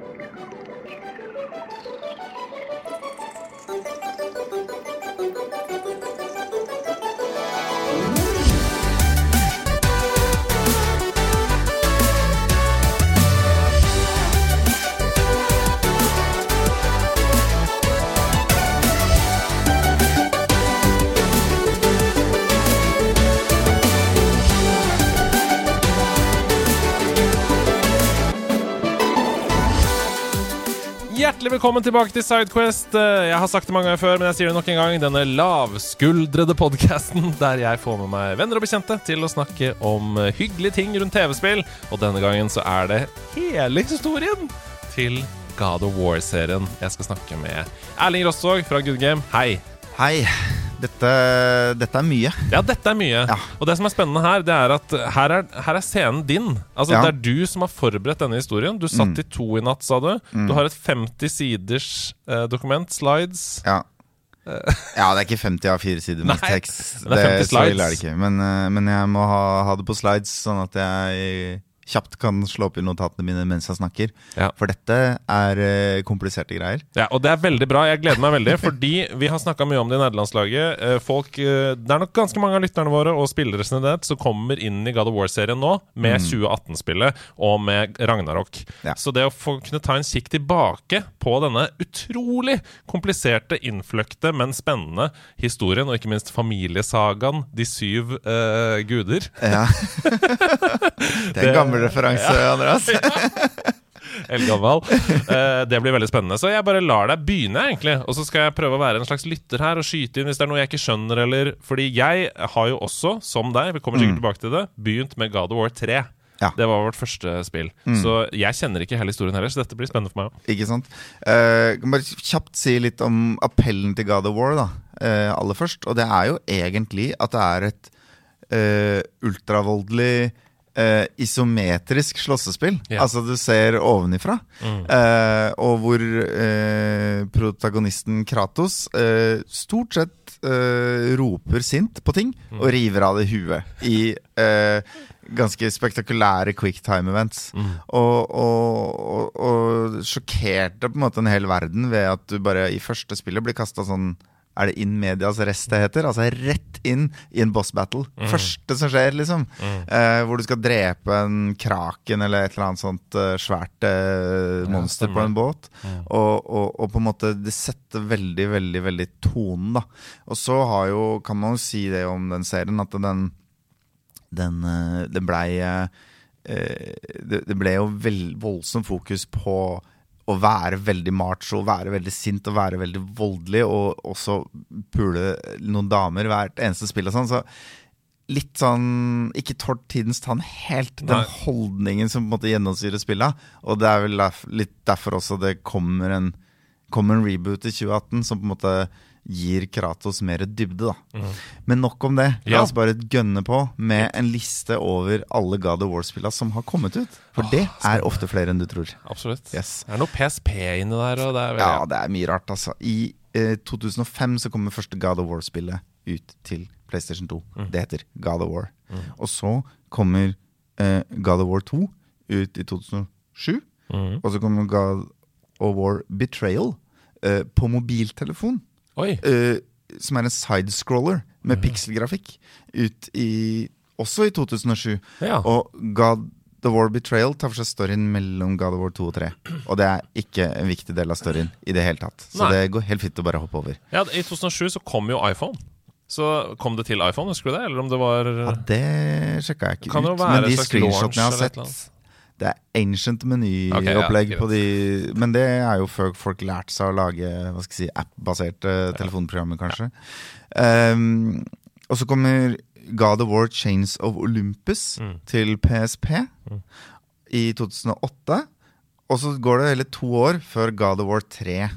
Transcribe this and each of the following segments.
Thank you. Velkommen tilbake til Sidequest. Eh, Jeg har sagt det mange ganger før, men jeg sier det nok en gang. Denne lavskuldrede podkasten der jeg får med meg venner og bekjente til å snakke om eh, hyggelige ting rundt TV-spill. Og denne gangen så er det hele historien til God of War-serien jeg skal snakke med Erling Rostvåg fra Good Game. Hei. Hei. Dette, dette er mye. Ja, dette er mye. Ja. Og det som er spennende her, det er at her er, her er scenen din. Altså, Ja. Det er du som har forberedt denne historien. Du satt Mm. i to i natt, sa du. Du har et 50 siders eh, dokument, slides. Ja. ja, det er ikke 50 av fire sider med tekst. det er 50 så slides. det. Men, eh, men jeg må ha, ha det på slides, sånn at jeg kjapt kan slå opp i notatene mine mens jeg snakker. Ja. For dette er uh, kompliserte greier. Ja, og det er veldig bra. Jeg gleder meg veldig, fordi vi har snakka mye om det i nederlandslaget. Eh, Folk, uh, det er nok ganske mange av lytterne våre og spillere generelt som kommer inn i God of War-serien nå med 2018-spillet og med Ragnarok. Ja. Så det å få kunne ta en kikk tilbake på denne utrolig kompliserte, innfløkte, men spennende historien, og ikke minst familiesagaen De syv guder Ja. det en gammel referanse, Andreas. Eldgammel. Eh, det blir veldig spennende. Så jeg bare lar deg begynne, egentlig. Og så skal jeg prøve å være en slags lytter her og skyte inn hvis det er noe jeg ikke skjønner, eller Fordi jeg har jo også, som deg, vi kommer sikkert tilbake til det, begynt med God of War 3. Ja. Det var vårt første spill. Så jeg kjenner ikke hele historien heller, så dette blir spennende for meg òg. Ikke sant? Uh, kan bare kjapt si litt om appellen til God of War, da. Uh, aller først. Og det er jo egentlig at det er et uh, ultravoldelig eh, isometrisk slåssespill. Ja. Altså du ser ovenifra. Eh, og hvor uh, protagonisten Kratos stort sett roper sint på ting og river av det huet i ganske spektakulære quicktime events. Og, og, og, og sjokkerte på en måte en hel verden ved at du bare i første spillet blir kasta sånn er det in medias rest det heter? Altså rett inn i en boss battle. Første som skjer, liksom. Eh, hvor du skal drepe en kraken eller et eller annet sånt uh, svært uh, monster ja, på en båt. Og, og, og på en måte det setter veldig, veldig, veldig tonen, da. Og så har jo, kan man jo si det om den serien, at den den, eh, det blei eh, det, det ble jo voldsomt fokus på å være veldig macho, være veldig sint og være veldig voldelig, og også pule noen damer hvert eneste spill og sånn. Så litt sånn Ikke tålt tidens tann helt, den Nei. holdningen som på en måte gjennomsyrer spillet. Og det er vel litt derfor også det kommer en, kommer en reboot i 2018 som på en måte gir Kratos mer dybde, da. Men nok om det. La Mm. Oss bare gønne på med en liste over alle God of War-spillene som har kommet ut. For det er ofte flere enn du tror. Absolutt. Yes. Det er noe PSP inni der, og det er Ja, det er mye rart, altså. I eh, 2005 så kommer første God of War-spillet ut til PlayStation 2. Mm. Det heter God of War. Og så kommer eh, God of War 2 ut i 2007. Mhm. Og så kommer God of War Betrayal eh, på mobiltelefon. Eh, som er en sidescroller med Mhm. pikselgrafikk, ut i også i 2007. Ja. Og God The War Betrayal tar for seg storyen mellom God of War 2 og 3. Og det er ikke en viktig del av storyen i det hele tatt. Så Nei. det går helt fint å bare hoppe over. ja, I 2007 så kom jo iPhone. Så kom det til iPhone, husker du det? Eller om det var Ja, Det sjekka jeg ikke ut, men de screenshotene jeg har sett Det er ancient menyopplegg okay, ja, på de Men det er jo før folk lærte seg å lage hva skal jeg si, app-baserte telefonprogrammer, kanskje. Um, og så kommer God of War Chains of Olympus Mm. til PSP i 2008. Og så går det hele to år før God of War 3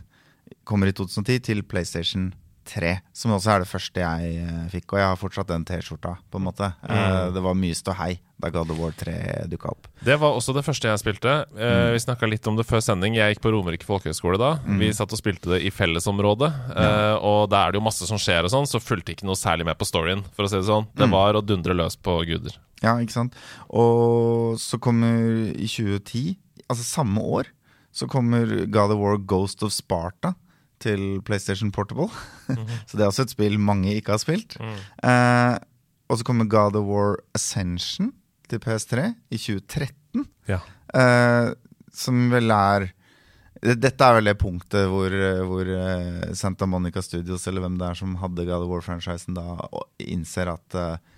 kommer i 2010 til PlayStation 3. Som også er det første jeg eh, fikk, og jeg har fortsatt den T-skjorta. på en måte Eh, Det var mye ståhei da God of War 3 dukka opp. Det var også det første jeg spilte. Mm. Vi snakka litt om det før sending. Jeg gikk på Romerike folkehøgskole da. Vi satt og spilte det i fellesområdet. ja. og da er det jo masse som skjer og sånn, så fulgte ikke noe særlig med på storyen, for å si det sånn. Det var å dundre løs på guder. Ja, ikke sant? Og så kommer i 2010, altså samme år, så kommer God of War Ghost of Sparta til PlayStation Portable. så det er også et spill mange ikke har spilt. Eh, og så kommer God of War Ascension til PS3 i 2013. Ja. Eh, som vel er Dette er vel det punktet hvor, hvor eh, Santa Monica Studios, eller hvem det er som hadde God of War-franchisen, da og innser at eh,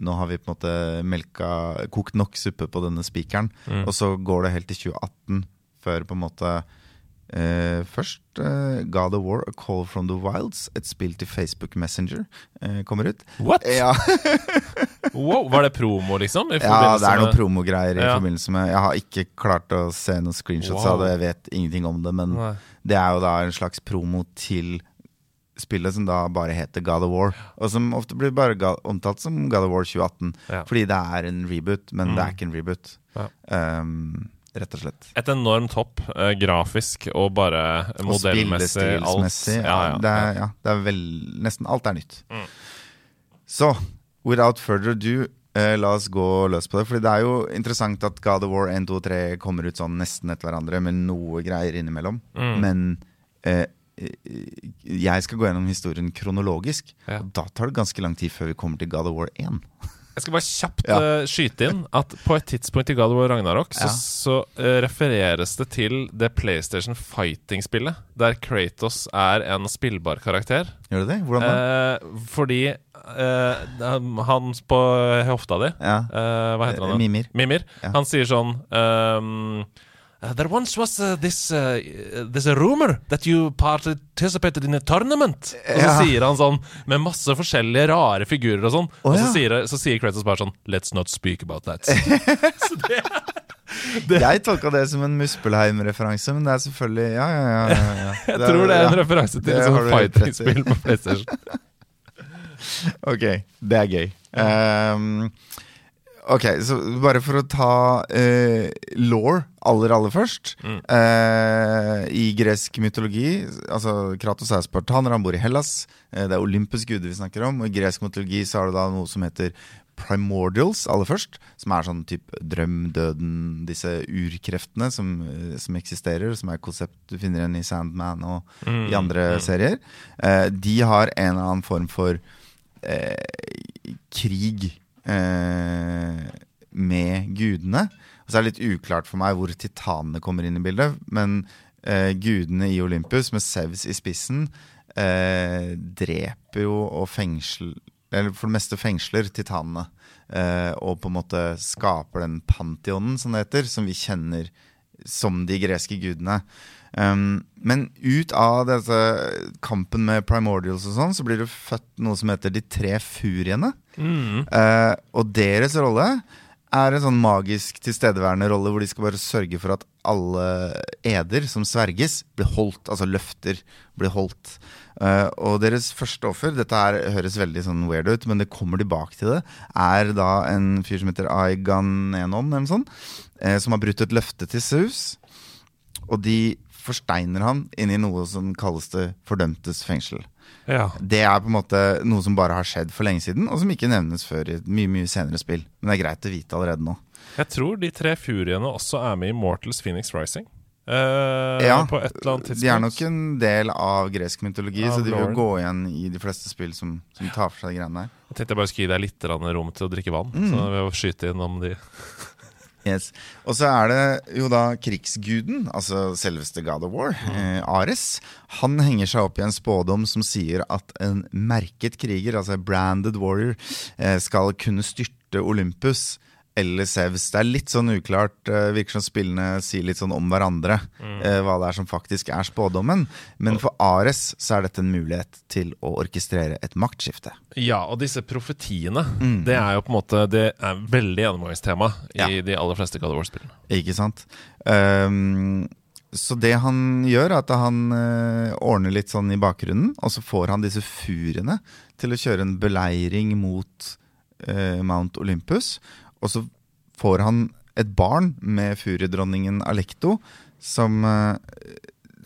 nå har vi på en måte melka kokt nok suppe på denne spikeren. Mm. Og så går det helt til 2018 før på en måte eh, Først eh, God of War A Call from the Wilds, et spill til Facebook Messenger, eh, kommer ut. What? Ja, Wow, Var det promo, liksom? I ja det er noen promogreier i Ja. forbindelse med Jeg har ikke klart å se noen screenshots Wow. av det, jeg vet ingenting om det, men Nei. det er jo da en slags promo til spillet som da bare heter God of War. Og som ofte blir bare omtalt som God of War 2018. Ja. Fordi det er en reboot, men det er ikke en reboot. Ja. Um, rett og slett. Et enormt hopp, eh, grafisk og bare Og modellmessig. Alt. spillestilsmessig. Ja, Ja, ja, det er, ja, det er vel Nesten alt er nytt. Mm. Så without further ado eh, la oss gå løs på det. Fordi det er jo interessant at God of War 1, 2 og 3 kommer ut sånn nesten etter hverandre, med noe greier innimellom. Mm. Men eh, jeg skal gå gjennom historien kronologisk. Ja. Og da tar det ganske lang tid før vi kommer til God of War 1. Jeg skal bare kjapt Ja. uh, skyte inn at på et tidspunkt i God of War Ragnarok så, Ja. så eh, refereres det til det PlayStation Fighting-spillet, der Kratos er en spillbar karakter. Gjør det det? Hvordan da? Uh, fordi han på hofta di ja. Hva heter han? da? Mimir. Mimir. Han sier sånn ehm, Uh, there once was uh, this uh, There's a rumor that you participated in a tournament. Og så sier han sånn med masse forskjellige rare figurer og sånn. oh, og så, ja. sier, så sier Kratos bare sånn Let's not speak about that. så det, det Jeg tolka det som en Muspelheim-referanse, men det er selvfølgelig Ja, ja, ja. ja, ja. Jeg tror det er en ja. referanse til et sånt i. fighting-spill på PlayStation. Ok, det er gøy. Ehm, ok, så bare for å ta uh, law aller, aller først. Mm. Uh, I gresk mytologi Altså Kratos er spartaner, han bor i Hellas. Uh, det er olympisk guder vi snakker om. Og I gresk mytologi så har du da noe som heter primordials aller først. Som er sånn type drøm, døden, disse urkreftene som, eh, som eksisterer. Som er et konsept du finner igjen i Sandman og Mm, i andre mm. serier. Eh, de har en eller annen form for eh, krig eh, med gudene. Og så er det litt uklart for meg hvor titanene kommer inn i bildet. Men eh, gudene i Olympus, med Sevs i spissen, eh, dreper jo og fengsler Eller for det meste fengsler titanene. Eh, og på en måte skaper den pantheonen, som det heter, som vi kjenner som de greske gudene. Um, men ut av dette kampen med primordials og sånn, så blir det født noe som heter de tre furiene. Eh, og deres rolle er en sånn magisk tilstedeværende rolle hvor de skal bare sørge for at alle eder som sverges, blir holdt. Altså løfter blir holdt. Uh, og deres første offer, dette her høres veldig sånn weird ut, men det kommer tilbake til det, er da en fyr som heter Aiganenon, eller sånt, eh, som har brutt et løfte til Zeus. Og de forsteiner han inn i noe som kalles det fordømtes fengsel. Ja. Det er på en måte noe som bare har skjedd for lenge siden, og som ikke nevnes før i et mye mye senere spill. Men det er greit å vite allerede nå. Jeg tror de tre furiene også er med i Mortals Phoenix Rising. Uh, Ja. De er nok en del av gresk mytologi, Av så de vil gå igjen i de fleste spill som, som tar for seg de greiene der. Jeg tenkte jeg bare skulle gi deg litt rom til å drikke vann. Mm. Så ved å skyte inn om de Yes. Og så er det jo da krigsguden, altså selveste God of War, eh, Ares. Han henger seg opp i en spådom som sier at en merket kriger, altså branded warrior, eh, skal kunne styrte Olympus eller Sevs. Det er litt sånn uklart, eh, virker som spillene sier litt sånn om hverandre, eh, hva det er som faktisk er spådommen. Men for Ares så er dette en mulighet til å orkestrere et maktskifte. Ja, og disse profetiene, det er jo på en måte Det er veldig gjennomgangstema i Ja. de aller fleste God of War-spillene. Ikke sant? Um, så det han gjør, er at han eh, ordner litt sånn i bakgrunnen, og så får han disse furiene til å kjøre en beleiring mot Mount Olympus. Og så får han et barn med furiedronningen Alekto, som eh,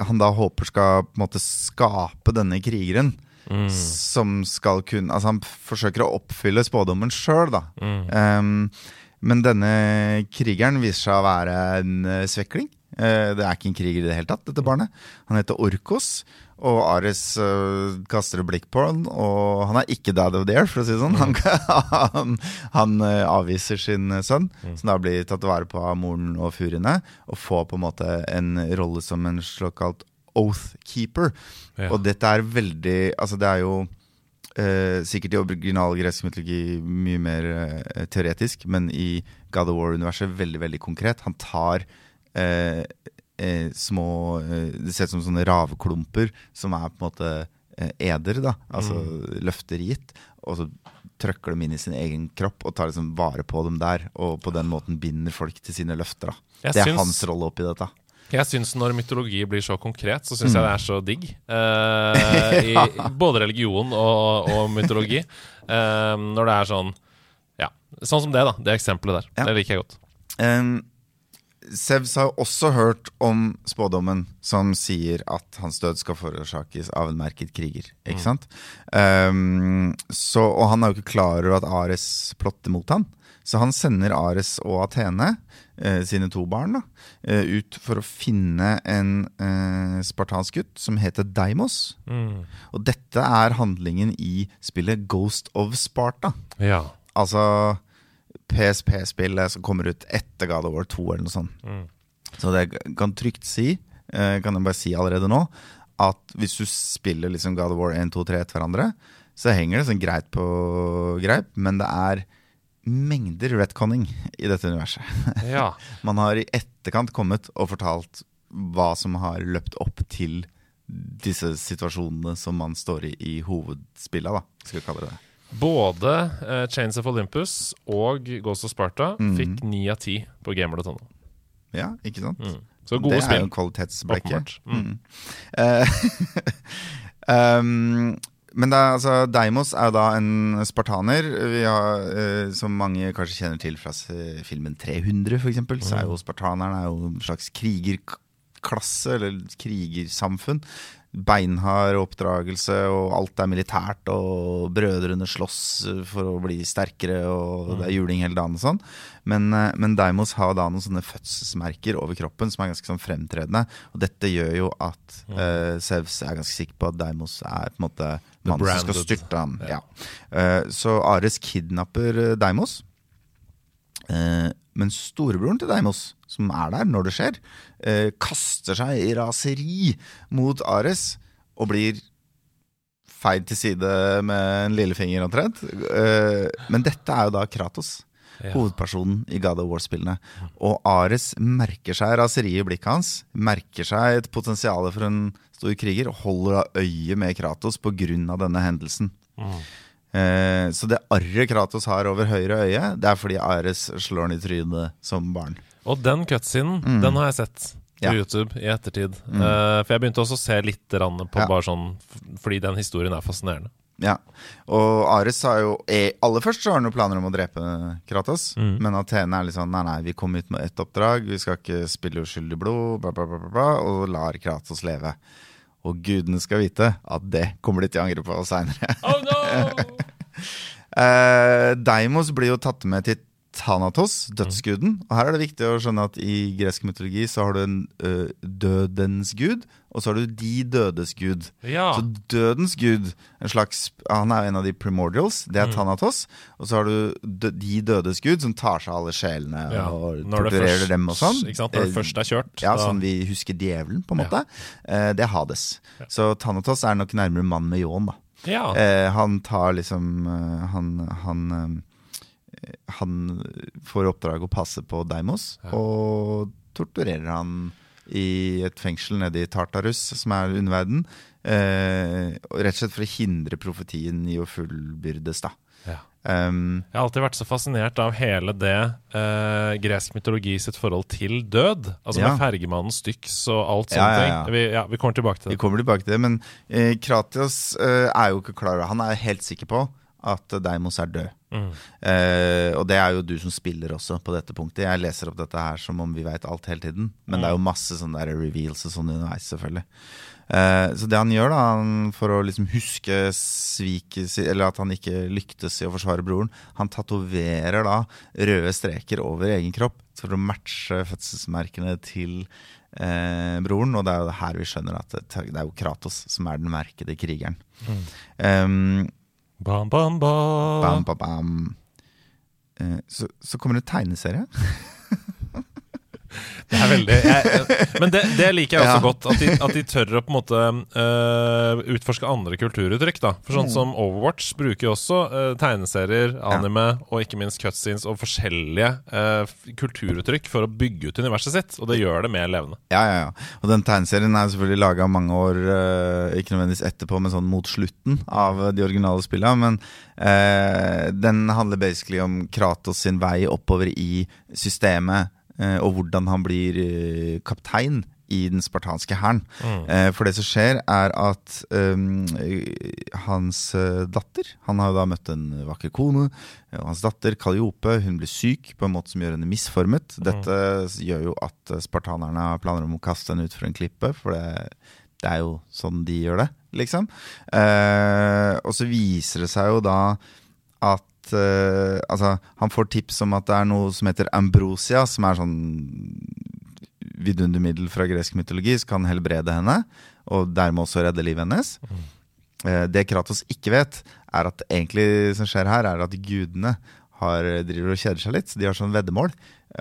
han da håper skal på en måte skape denne krigeren. Mm. Som skal kunne Altså, han forsøker å oppfylle spådommen sjøl, da. Mm. Um, men denne krigeren viser seg å være en eh, svekling. Eh, det er ikke en kriger i det hele tatt, dette barnet. Han heter Orkos. Og Aris øh, kaster et blikk på han, og han er ikke dad of the year, for å si det sånn. Han, han, han øh, avviser sin sønn, som da blir tatt vare på av moren og furiene, og får på en måte en rolle som en såkalt oath-keeper. Ja. Og dette er veldig Altså, det er jo eh, sikkert i original gresk mytologi mye mer eh, teoretisk, men i God of War-universet veldig, veldig konkret. Han tar eh, små eh, Det ser ut som sånne raveklumper som er på en måte eh, eder, da. Altså løfter gitt. Og så trøkker dem inn i sin egen kropp og tar liksom vare på dem der. Og på den måten binder folk til sine løfter. da Jeg Det er syns- hans rolle oppi dette. Jeg syns når mytologi blir så konkret, så syns jeg det er så digg. Mm. I både religion og, og mytologi. Uh, når det er sånn Ja, sånn som det, da. Det eksempelet der. Ja. Det liker jeg godt. Um, Sevs har jo også hørt om spådommen som sier at hans død skal forårsakes av en merket kriger. Ikke sant? Um, så, og han er jo ikke klar over at Ares plotter mot han. Så han sender Ares og Athene, eh, sine to barn, da, eh, ut for å finne en eh, spartansk gutt som heter Deimos. Og dette er handlingen i spillet Ghost of Sparta. Ja. Altså PSP-spillet som kommer ut etter God of War 2 eller noe sånt. Så det kan trygt si, eh, kan jeg bare si allerede nå, at hvis du spiller liksom God of War 1, 2, 3 etter hverandre, så henger det sånn greit på greip, men det er mengder retconning i dette universet. ja. Man har i etterkant kommet og fortalt hva som har løpt opp til disse situasjonene som man står i i hovedspillet, da, skal vi kalle det. Både uh, Chains of Olympus og Ghost of Sparta mm. fikk ni av ti på gamer.no. Ja, ikke sant? Mm. Så gode det er spill. jo. Åpenbart. Mm. Mm. Um, men er, altså, Deimos er da en spartaner vi har, eh, som mange kanskje kjenner til fra filmen 300, f.eks. eksempel Så er jo spartaneren er jo en slags krigerklasse, eller krigersamfunn. Beinhard oppdragelse, og alt er militært, og brødrene slåss for å bli sterkere, og det er juling hele dagen og sånn. Men, eh, men Deimos har da noen sånne fødselsmerker over kroppen som er ganske sånn fremtredende. Og dette gjør jo at uh, Sevs er ganske sikker på at Deimos er på en måte mannen som skal styrte ham. Ja. Eh, så Ares kidnapper eh, Deimos. Eh, men storebroren til Deimos, som er der når det skjer, eh, kaster seg i raseri mot Ares og blir feid til side med en lillefinger omtrent. Eh, men dette er jo da Kratos. Ja. Hovedpersonen i God of War-spillene. Og Ares merker seg raseriet i blikket hans. Merker seg et potensial for en stor kriger og holder øye med Kratos pga. denne hendelsen. Eh, så det arret Kratos har over høyre øye, det er fordi Ares slår han i trynet som barn. Og den cutscenen, den har jeg sett på Mm. Ja. Mm. YouTube i ettertid. Eh, for jeg begynte også å se litt på Ja. bare sånn Fordi den historien er fascinerende. Ja, Og Ares har jo eh, Aller først så har han jo planer om å drepe Kratos. Mm. Men Athene er litt sånn Nei, nei, vi kom ut med ett oppdrag. Vi skal ikke spille uskyldig blod. Bla, bla, bla, bla, bla, og lar Kratos leve. Og gudene skal vite at det kommer de til å angre på seinere. Oh no! Eh, Deimos blir jo tatt med til Thanatos, dødsguden. Og her er det viktig å skjønne at i gresk mytologi så har du en eh, dødens gud, og så har du de dødes gud. Ja. Så dødens gud, en slags, han er en av de primordials, det er Thanatos. Og så har du de dødes gud, som tar seg av alle sjelene ja. og torturerer først- dem og sånn. Når det først er kjørt. ja, da- sånn vi husker djevelen, på en måte. Eh, det er Hades. Så Thanatos er nok nærmere mann med ljåen, da. ja. Eh, han tar liksom eh, Han, han, han får oppdrag å passe på Deimos, og torturerer han i et fengsel nede i Tartarus, som er underverden. Eh, rett og slett for å hindre profetien i å fullbyrdes, da. ja. Um, Jeg har alltid vært så fascinert av hele det eh, gresk mytologi sitt forhold til død. Altså Ja. med Fergemannen, Styx og alt Ja, sånne ja, ting. ja. Vi, ja, vi kommer tilbake til det. vi kommer tilbake til det, men eh, Kratios eh, er jo ikke klar over Han er helt sikker på at Deimos er død. Eh, og det er jo du som spiller også på dette punktet. Jeg leser opp dette her som om vi veit alt hele tiden. Men det er jo masse sånne der reveals og sånn underveis, selvfølgelig. Eh, så det han gjør, da, han, for å liksom huske sviket Eller at han ikke lyktes i å forsvare broren, han tatoverer da røde streker over egen kropp for å matche fødselsmerkene til eh, broren. Og det er jo her vi skjønner at det, er jo Kratos som er den merkede krigeren. Um, Bam, bam, bam. bam, bam, bam. Eh, så, så kommer det tegneserie. Det er veldig jeg, Men det, det liker jeg også Ja. godt. At de, at de tør å på en måte uh, utforske andre kulturuttrykk. da For Mm. sånn som Overwatch bruker jo også uh, tegneserier, anime og ikke minst cutscenes og forskjellige uh, kulturuttrykk for å bygge ut universet sitt. Og det gjør det mer levende. Ja, ja, ja. Og den tegneserien er selvfølgelig laga mange år, ikke nødvendigvis etterpå, men sånn mot slutten av de originale spillene. Men den handler basically om Kratos sin vei oppover i systemet, og hvordan han blir eh, kaptein i den spartanske hæren. Mm. for det som skjer, er at um, hans eh, datter Han har jo da møtt en vakker kone. eh, Og hans datter Kaliope hun blir syk på en måte som gjør henne misformet. Dette gjør jo at eh, spartanerne har planer om å kaste henne ut fra en klippe, for det, det er jo sånn de gjør det, liksom. Uh, og så viser det seg jo da at eh, Altså, han får tips om at det er noe som heter ambrosia, som er sånn vidundermiddel fra gresk mytologi som kan helbrede henne, og dermed også redde livet hennes. Eh, Det Kratos ikke vet, er at egentlig som skjer her, er at gudene har, driver og kjeder seg litt. Så de har sånn veddemål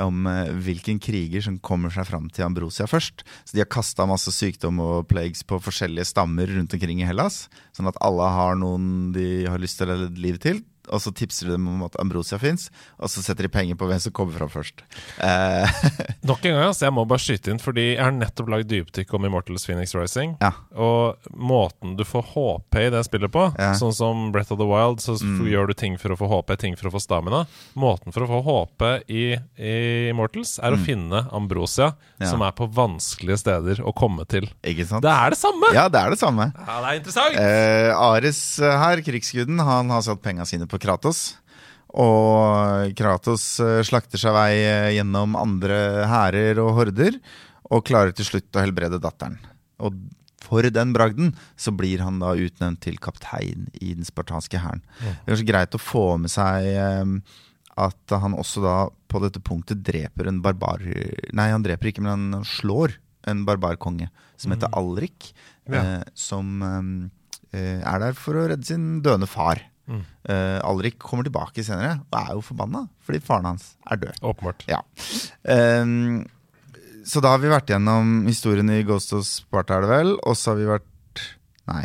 om eh, hvilken kriger som kommer seg fram til Ambrosia først. Så de har kasta masse sykdom og plagues på forskjellige stammer rundt omkring i Hellas. Sånn at alle har noen de har lyst til å redde livet til. Og så tipser de dem om at Ambrosia fins, og så setter de penger på hvem som kommer fram først. Eh, Nok en gang, altså, jeg må bare skyte inn, fordi jeg har nettopp lagd dypdykk om Immortals Phoenix Rising. ja. Og måten du får HP i det spillet på, Ja. Mm. sånn som Breath of the Wild, så mm. gjør du ting for å få HP, ting for å få stamina. Måten for å få HP i, i Immortals er å finne Ambrosia, Mm. Ja. som er på vanskelige steder å komme til. Ikke sant? Det er det samme! Ja, det er det samme. Ja, det er interessant! Eh, Ares eh, her, krigsguden, han har satt penga sine på Kratos. Og Kratos eh, slakter seg vei eh, gjennom andre hærer og horder, og klarer til slutt å helbrede datteren. Og for den bragden så blir han da utnevnt til kaptein i den spartanske hæren. Det er kanskje greit å få med seg eh, at han også da på dette punktet dreper en barbar... Nei, han dreper ikke, men han slår en barbarkonge som heter Alrik. Ja. Eh, som eh, er der for å redde sin døende far. Eh, Alrik kommer tilbake senere og er jo forbanna fordi faren hans er død. Åpenbart. Ja. Um, så da har vi vært gjennom historien i Ghost of Sparta, er det vel? Og så har vi vært Nei.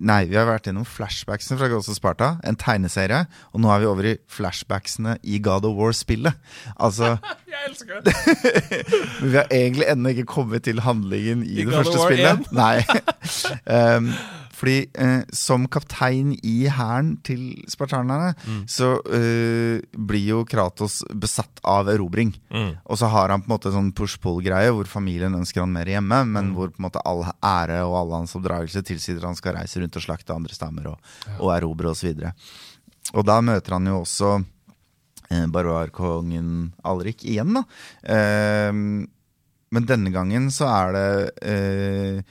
Nei, vi har vært gjennom flashbacksene fra Ghost of Sparta, en tegneserie. Og nå er vi over i flashbacksene i God of War-spillet. Altså Jeg elsker det! Men vi har egentlig ennå ikke kommet til handlingen i, I det God første spillet. Nei. um, fordi eh, som kaptein i hæren til spartanerne, Mm. så eh, blir jo Kratos besatt av erobring. Mm. Og så har han på en måte sånn push-pull-greie hvor familien ønsker han mer hjemme, Mm. men hvor på en måte all ære og all hans oppdragelse tilsier han skal reise rundt og slakte andre stammer og, og erobre osv. Og da møter han jo også eh, barbarkongen Alrik igjen, da. Eh, men denne gangen så er det eh,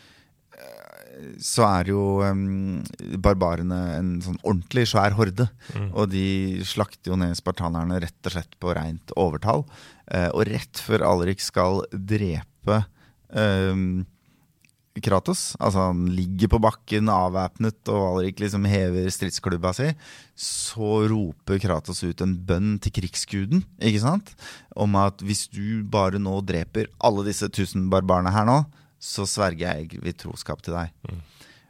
så er jo um, barbarene en sånn ordentlig svær horde. Og de slakter jo ned spartanerne rett og slett på rent overtall. Uh, og rett før Alrik skal drepe um, Kratos, altså han ligger på bakken avvæpnet, og Alrik liksom hever stridsklubba si, så roper Kratos ut en bønn til krigsguden, ikke sant? Om at hvis du bare nå dreper alle disse tusen barbarene her nå, så sverger jeg ved troskap til deg.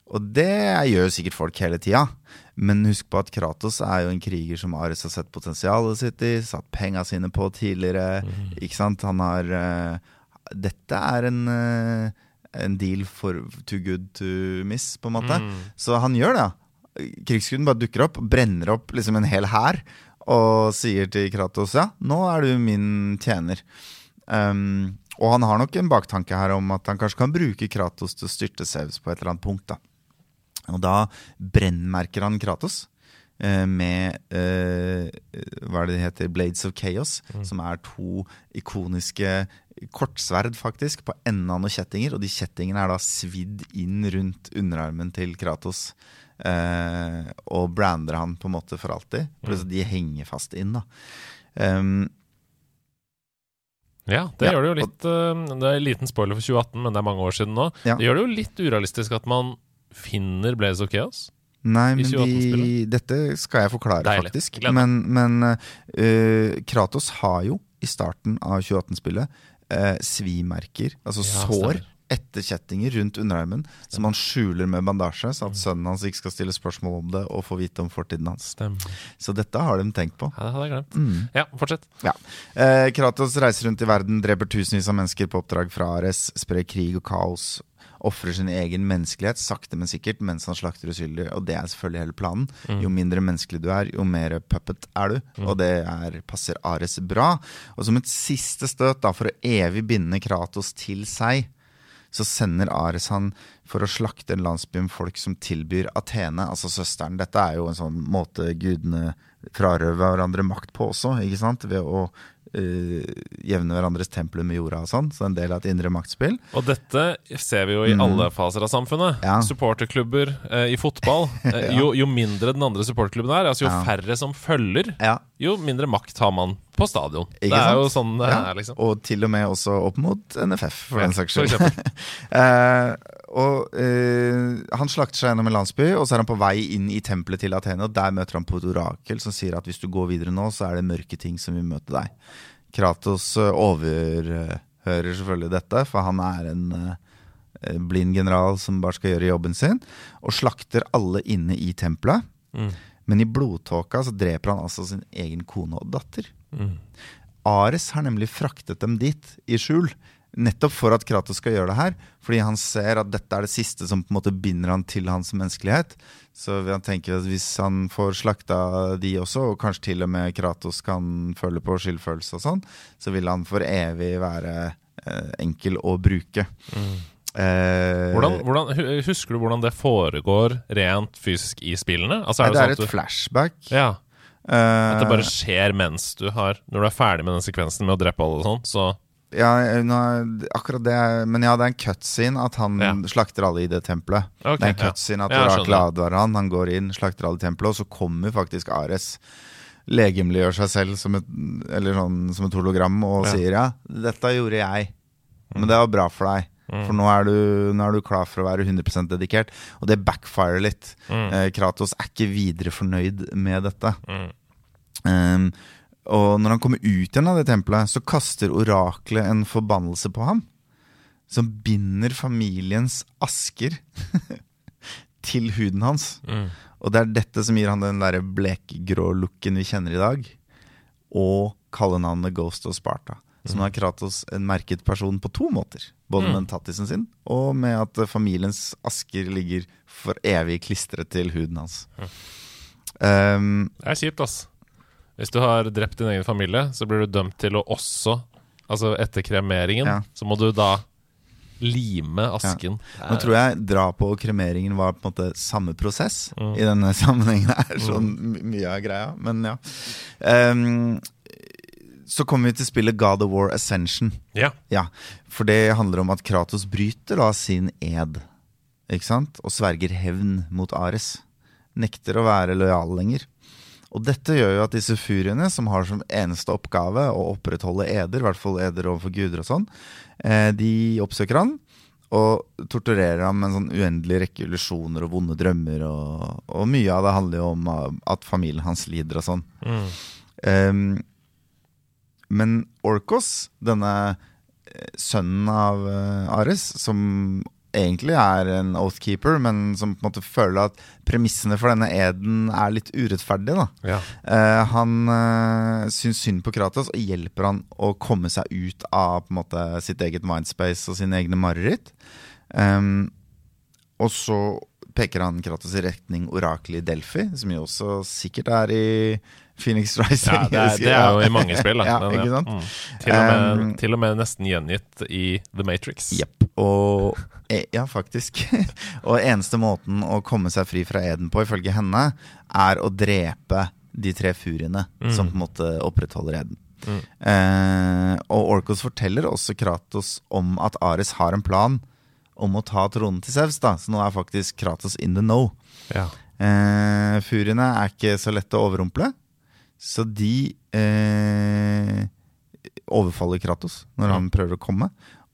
Og det gjør jo sikkert folk hele tida. Men husk på at Kratos er jo en kriger som Ares har sett potensialet sitt i, satt penga sine på tidligere. Ikke sant? Han har uh, Dette er en, uh, en deal for too good to miss, på en måte. Så han gjør det. Krigsguden bare dukker opp, brenner opp liksom en hel hær og sier til Kratos ja, nå er du min tjener. Um, og han har nok en baktanke her om at han kanskje kan bruke Kratos til å styrte Saus på et eller annet punkt. da. Og da brennmerker han Kratos. eh, med eh, Hva er det det heter? Blades of Chaos. Som er to ikoniske kortsverd, faktisk, på enden av noen kjettinger. Og de kjettingene er da svidd inn rundt underarmen til Kratos. Eh, og brander han på en måte for alltid. Pluss at de henger fast inn, da. Um, Ja, det Ja, gjør det jo litt eh, Det er en liten spoiler for 2018, men det er mange år siden nå. Ja. Det gjør det jo litt urealistisk at man finner Blaze of Chaos. Nei, men de, 2018-spillet? dette skal jeg forklare, Deilig. faktisk. Men, men uh, Kratos har jo i starten av 2018-spillet uh, svimerker, altså Ja, sår, stemmer. Etter kjettinger rundt underarmen, som han skjuler med bandasje, så at sønnen hans ikke skal stille spørsmål om det og få vite om fortiden hans. Stem. Så dette har de tenkt på. Ja, det hadde jeg glemt. Mm. Ja, fortsett. Ja. Eh, Kratos reiser rundt i verden, dreper tusenvis av mennesker på oppdrag fra Ares, sprer krig og kaos, ofrer sin egen menneskelighet sakte, men sikkert mens han slakter uskyldige, og det er selvfølgelig hele planen. Jo mindre menneskelig du er, jo mer puppet er du, og det er, passer Ares bra. Og som et siste støt da, for å evig binde Kratos til seg, så sender Ares han for å slakte en landsby med folk som tilbyr Athene, altså søsteren. Dette er jo en sånn måte gudene frarøver hverandre makt på også, ikke sant? Ved å Uh, jevne hverandres templer med jorda og sånn. Så en del av et indre maktspill. Og dette ser vi jo i alle faser av samfunnet. Mm. Ja. Supporterklubber eh, i fotball. ja. jo, jo mindre den andre supporterklubben er, altså jo Ja. færre som følger, Ja, jo mindre makt har man på stadion. Ikke det er sant? jo sånn det ja. er, liksom. Og til og med også opp mot NFF, for den saks skyld. Eh, og uh, Han slakter seg gjennom en landsby, og så er han på vei inn i tempelet til Athene. Og Der møter han på et orakel som sier at hvis du går videre nå, så er det mørke ting som vil møte deg. Kratos eh, overhører selvfølgelig dette, for han er en uh, blind general som bare skal gjøre jobben sin, og slakter alle inne i tempelet. Mm. Men i blodtåka så dreper han altså sin egen kone og datter. Mm. Ares har nemlig fraktet dem dit i skjul. Nettopp for at Kratos skal gjøre det her. Fordi han ser at dette er det siste som på en måte binder han til hans menneskelighet. Så han tenke at hvis han får slakta de også, og kanskje til og med Kratos kan føle på skyldfølelse og sånn, så vil han for evig være eh, enkel å bruke. Eh, Hvordan, hvordan, husker du hvordan det foregår rent fysisk i spillene? Altså, er det det er sånn et du, flashback. ja, Eh, at det bare skjer mens du har Når du er ferdig med den sekvensen med å drepe alle og sånn, så ja, akkurat det Men ja, det er en cutscene at han Ja. slakter alle i det tempelet. Okay, det er en ja. cutscene at Ja, Orakel skjønner. advarer han. Han går inn, slakter alle i tempelet, og så kommer faktisk Ares. Legemliggjør seg selv som et, eller sånn, som et hologram og Ja. sier ja, dette gjorde jeg, men det var bra for deg. Mm. For nå er, du, nå er du klar for å være 100% dedikert. Og det backfirer litt. Mm. Eh, Kratos er ikke videre fornøyd med dette. Mm. Um, og når han kommer ut igjen av det tempelet, så kaster oraklet en forbannelse på ham. Som binder familiens asker til huden hans. Mm. Og det er dette som gir han den blekgrå looken vi kjenner i dag. Og kallenavnet Ghost of Sparta. Så har er Kratos en merket person på to måter. Både Mm. med tattisen sin, og med at familiens asker ligger for evig klistret til huden hans. Um, Det er kjipt, ass. Hvis du har drept din egen familie, så blir du dømt til å også Altså etter kremeringen, Ja. så må du da lime asken. Nå tror jeg drapet og kremeringen var på en måte samme prosess Mm. i denne sammenhengen her. Sånn my- mye av greia, men ja. Ehm, så kommer vi til spillet God of War Ascension. Ja. Ja, For det handler om at Kratos bryter da sin ed, ikke sant? Og sverger hevn mot Ares. Nekter å være lojal lenger. Og dette gjør jo at disse furiene, som har som eneste oppgave å opprettholde eder, i hvert fall eder overfor guder og sånn, eh, de oppsøker han og torturerer ham med en sånn uendelig rekke illusjoner og vonde drømmer. Og, og mye av det handler jo om at familien hans lider og sånn. Mm. Ehm, men Orkos, denne eh, sønnen av eh, Ares, som egentlig er en oathkeeper, men som på en måte føler at premissene for denne eden er litt urettferdige, da. ja. Uh, han uh, syns synd på Kratos og hjelper han å komme seg ut av på en måte, sitt eget mindspace og sine egne mareritt. Um, og så peker han Kratos i retning oraklet i Delphi, som jo også sikkert er i Phoenix Rising. Ja, det, er, det er jo i mange spill, da. Ja, ikke sant? Mm. Til, og med, Um, til og med nesten gjengitt i The Matrix. Jepp. Og eh, Ja, faktisk. og eneste måten å komme seg fri fra Eden på, ifølge henne, er å drepe de tre furiene som på en måte opprettholder Eden. Mm. Uh, og Orkos forteller også Kratos om at Ares har en plan om å ta tronen til Sevs, da. Så nå er faktisk Kratos in the know. Ja. Uh, furiene er ikke så lette å overrumple, så de eh, overfaller Kratos når han prøver å komme,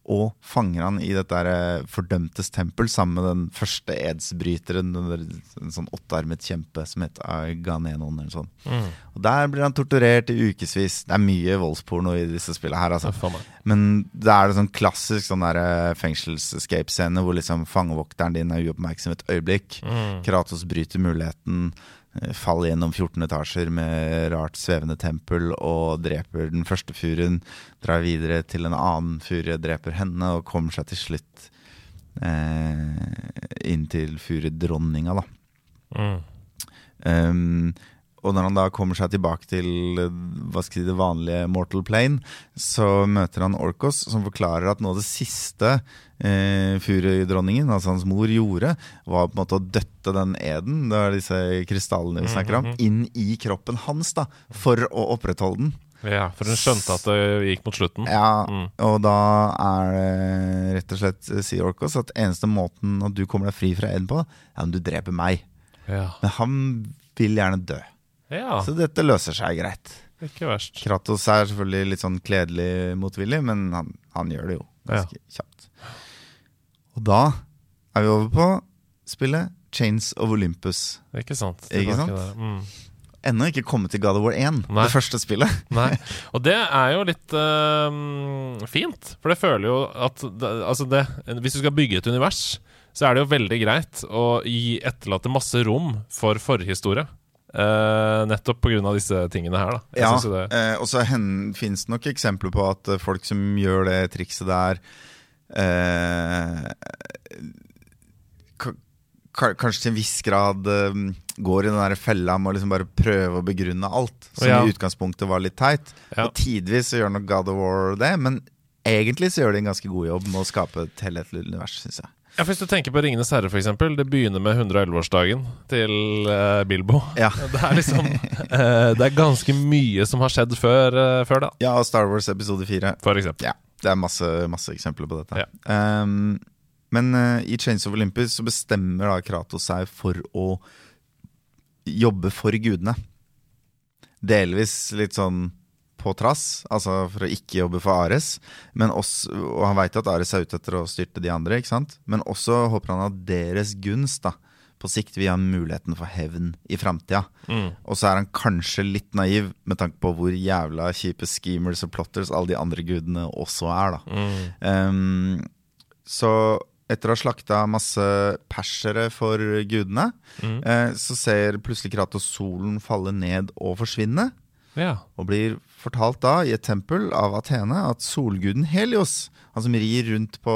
og fanger han i dette der, eh, fordømtes tempel sammen med den første edsbryteren, en sånn åttearmet kjempe som het Ganenon. eller sånn. Mm. Og der blir han torturert i ukevis. Det er mye voldsporno i disse spillene her, altså. Men det er det sånn klassisk sånn eh, fengsels-escape-scene hvor liksom fangevokteren din er uoppmerksom et øyeblikk. Mm. Kratos bryter muligheten, faller gjennom 14 etasjer med rart svevende tempel og dreper den første furuen. Drar videre til en annen furu, dreper henne og kommer seg til slutt eh, inn til furudronninga, da. Mm. Um, og når han da kommer seg tilbake til hva skal si, det vanlige Mortal Plane, så møter han Orkos, som forklarer at noe av det siste eh, furudronningen, altså hans mor, gjorde, var på en måte å døtte den eden, det er disse krystallene vi snakker om, inn i kroppen hans, da, for å opprettholde den. Ja, for hun skjønte at det gikk mot slutten. Ja, Mm. og da er det rett og slett, sier Orkos, at eneste måten at du kommer deg fri fra eden på, er om du dreper meg. Ja. Men han vil gjerne dø. Ja, Så dette løser seg greit. ikke verst. Kratos er selvfølgelig litt sånn kledelig motvillig, men han, han gjør det jo ganske kjapt. Og da er vi over på spillet Chains of Olympus. Ikke sant? Ikke sant? Mm. Ennå ikke kommet til God of War 1, Nei. det første spillet. Nei. Og det er jo litt uh, fint, for det føler jo at Altså det, Hvis du skal bygge et univers, så er det jo veldig greit å gi etterlate masse rom for forhistorie. Uh, nettopp pga. disse tingene her, da. Jeg Ja, det, uh, og så fins det nok eksempler på at eh, folk som gjør det trikset der ka- Kanskje til en viss grad uh, går i den der fella med å liksom bare prøve å begrunne alt. Som Ja. i utgangspunktet var litt teit. Ja. Og tidvis så gjør nok God of War det, men egentlig så gjør de en ganske god jobb med å skape et helhetlig univers, syns jeg. Ja, Hvis du tenker på 'Ringenes herre', eksempel Det begynner med 111-årsdagen til uh, Bilbo. Ja. Det er liksom uh, Det er ganske mye som har skjedd før, uh, før da. Ja, Star Wars episode fire. for eksempel. Ja, det er masse, masse eksempler på dette. Ja. Um, men i Chains of Olympus så bestemmer da Kratos seg for å jobbe for gudene. Delvis litt sånn på trass, altså for å ikke jobbe for Ares. Men også, og han veit at Ares er ute etter å styrte de andre, ikke sant? Men også håper han at deres gunst da, på sikt vil ha muligheten for hevn i framtida. Mm. Og så er han kanskje litt naiv med tanke på hvor jævla kjipe schemers og plotters alle de andre gudene også er, da. Mm. Um, så etter å ha slakta masse persere for gudene, Mm. eh, så ser plutselig Kratos solen falle ned og forsvinne. Ja. Og blir fortalt da i et tempel av Athene at solguden Helios, han som rir rundt på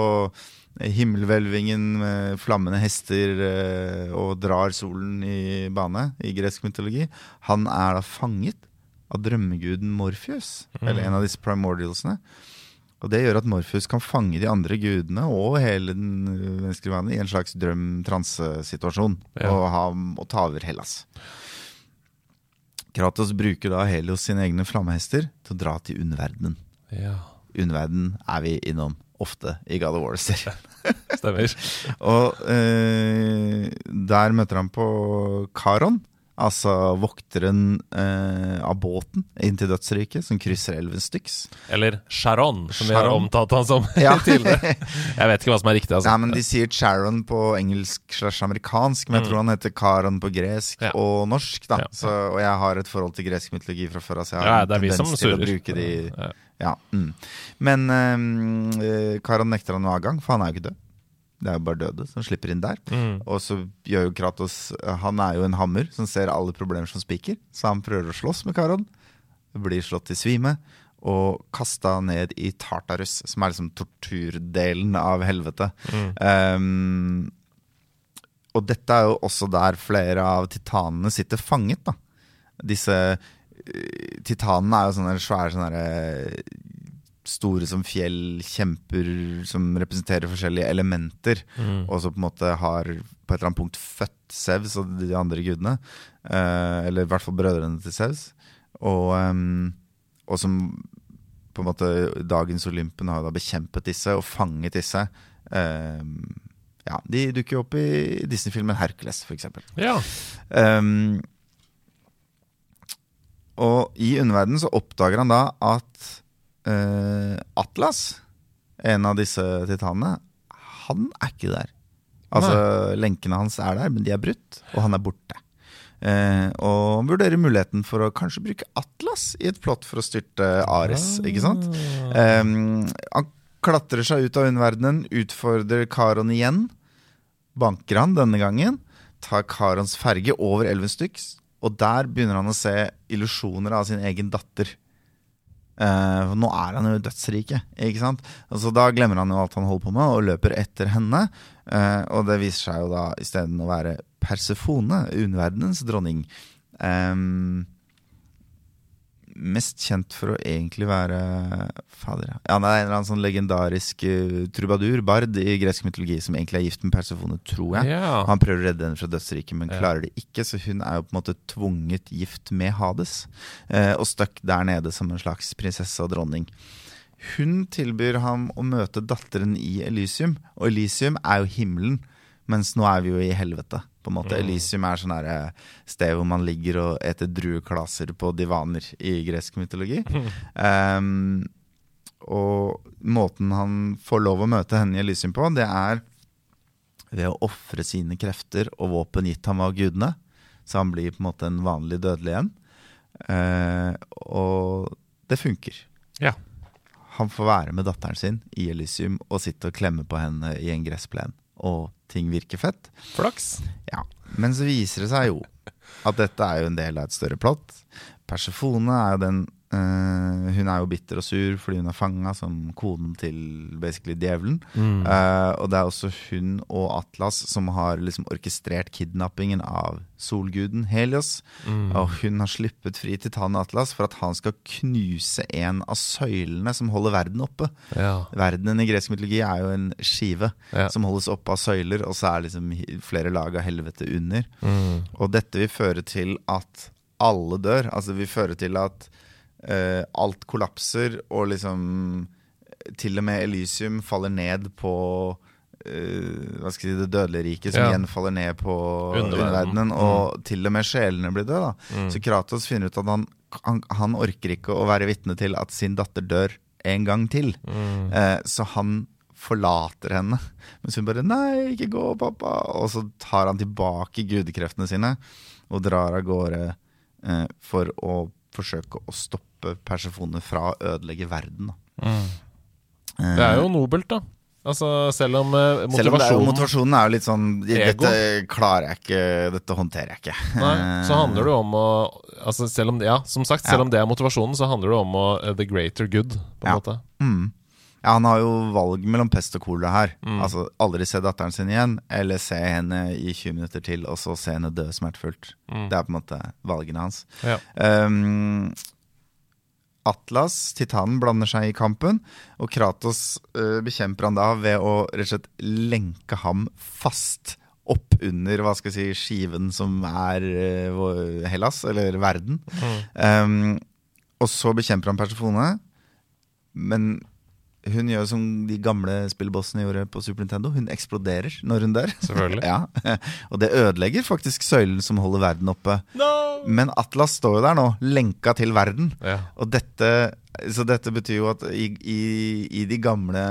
himmelhvelvingen med flammende hester eh, og drar solen i bane i gresk mytologi, han er da fanget av drømmeguden Morpheus, eller en av disse primordialsene. Og det gjør at Morpheus kan fange de andre gudene og hele den øh, menneskelige verden i en slags drøm-transesituasjon Ja. Og, ha, og ta over Hellas. Kratos bruker da Helios sine egne flammehester til å dra til underverdenen. ja. Underverdenen er vi innom ofte i God of War-serien. Stemmer. Og eh, der møter han på Karon, altså vokteren eh, av båten inn til dødsriket, som krysser elven Styx. Eller Sharon, som vi har Sharon. omtalt han som Ja. tidligere. Jeg vet ikke hva som er riktig, altså. Nei, men De sier Charon på engelsk slash amerikansk, men jeg tror han heter Karon på gresk Mm. Ja. og norsk. da Ja. så, Og jeg har et forhold til gresk mytologi fra før så jeg har Ja, det er vi som til å bruke de Ja. mm. Men eh, Karon nekter han noe adgang, for han er jo ikke død. Det er jo bare døde som slipper inn der. Mm. Og så gjør jo Kratos Han er jo en hammer som ser alle problemer som spiker, så han prøver å slåss med Karon. Blir slått til svime og kasta ned i Tartarus, som er liksom torturdelen av helvete. Mm. Um, og dette er jo også der flere av titanene sitter fanget. da. Disse eh, titanene er jo sånne svære sånne der, store som fjell, kjemper som representerer forskjellige elementer. Og så på en måte har på et eller annet punkt født Sevs og de andre gudene. Eh, eller i hvert fall brødrene til Sevs. Og, um, og som på en måte dagens Olympen har da bekjempet disse og fanget disse. Eh, ja, De dukker jo opp i Disney-filmen Hercules, f.eks. Ja. Um, og i underverdenen så oppdager han da at Atlas, en av disse titanene, han er ikke der. Altså, lenkene hans er der, men de er brutt, og han er borte. Eh, og han vurderer muligheten for å kanskje bruke Atlas i et plott for å styrte Ares, ikke sant? Eh, han klatrer seg ut av underverdenen, utfordrer Karon igjen. Banker han denne gangen, tar Karons ferge over elven Styx, og der begynner han å se illusjoner av sin egen datter. Eh, nå er han jo dødsrike. ikke sant? Altså, da glemmer han jo alt han holder på med, og løper etter henne. Uh, og det viser seg jo da isteden å være Persefone, underverdenens dronning. Um, mest kjent for å egentlig være Fader, ja. Han er en eller annen sånn legendarisk uh, trubadur, bard, i gresk mytologi, som egentlig er gift med Persefone, tror jeg. Ja. Han prøver å redde henne fra dødsriket, men Ja. klarer det ikke. Så hun er jo på en måte tvunget gift med Hades, uh, og stuck der nede som en slags prinsesse og dronning. Hun tilbyr ham å møte datteren i Elysium, og Elysium er jo himmelen, mens nå er vi jo i helvete. På en måte. Elysium er sånn sted hvor man ligger og eter drueklaser på divaner i gresk mytologi. Um, og måten han får lov å møte henne i Elysium på, det er ved å ofre sine krefter og våpen gitt ham av gudene. Så han blir på en måte en vanlig dødelig igjen. Uh, og det funker. Ja. Han får være med datteren sin i Elysium og sitte og klemme på henne i en gressplen. Og ting virker fett. Flaks. Ja, Men så viser det seg jo at dette er jo en del av et større plott. Persefone er jo den eh, Hun er jo bitter og sur fordi hun er fanga som koden til basically djevelen. Eh, og det er også hun og Atlas som har liksom orkestrert kidnappingen av solguden Helios. Og hun har sluppet fri titanen Atlas for at han skal knuse en av søylene som holder verden oppe. Ja. Verdenen i gresk mytologi er jo en skive Ja. som holdes oppe av søyler, og så er liksom flere lag av helvete under. Mm. Og dette vil føre til at alle dør. Altså vil føre til at eh, alt kollapser, og liksom til og med Elysium faller ned på eh, hva skal jeg si, det dødelige riket, som Ja. igjen faller ned på Underverdenen. Og Og til og med sjelene blir døde. Mm. Så Kratos finner ut at han, han, han orker ikke å være vitne til at sin datter dør en gang til. Eh, så han forlater henne. Mens hun bare 'nei, ikke gå, pappa'. Og så tar han tilbake gudekreftene sine og drar av gårde eh, for å forsøke å stoppe Persefone fra å ødelegge verden. Da. Eh, Det er jo nobelt, da. Altså, selv om eh, selv om er jo, motivasjonen motivasjonen er jo litt sånn Ego. Dette klarer jeg ikke, dette håndterer jeg ikke. Nei, så handler det om å altså selv om, Ja, som sagt, selv Ja. om det er motivasjonen, så handler det om å uh, the greater good, på en Ja. måte. Mm. Ja, Han har jo valg mellom pest og kolera her. Mm. Altså Aldri se datteren sin igjen, eller se henne i 20 minutter til, og så se henne dø smertefullt. Mm. Det er på en måte valgene hans. Ja. Um, Atlas, titanen, blander seg i kampen, og Kratos uh, bekjemper han da ved å rett og slett lenke ham fast opp under hva skal jeg si, skiven som er uh, Hellas, eller verden. Um, og så bekjemper han Persefone, men hun gjør som de gamle spillbossene gjorde på Super Nintendo. Hun eksploderer når hun dør. Selvfølgelig. ja. Og det ødelegger faktisk søylen som holder verden oppe. No! Men Atlas står jo der nå, lenka til verden. Ja. Og dette, så dette betyr jo at i, i, i de gamle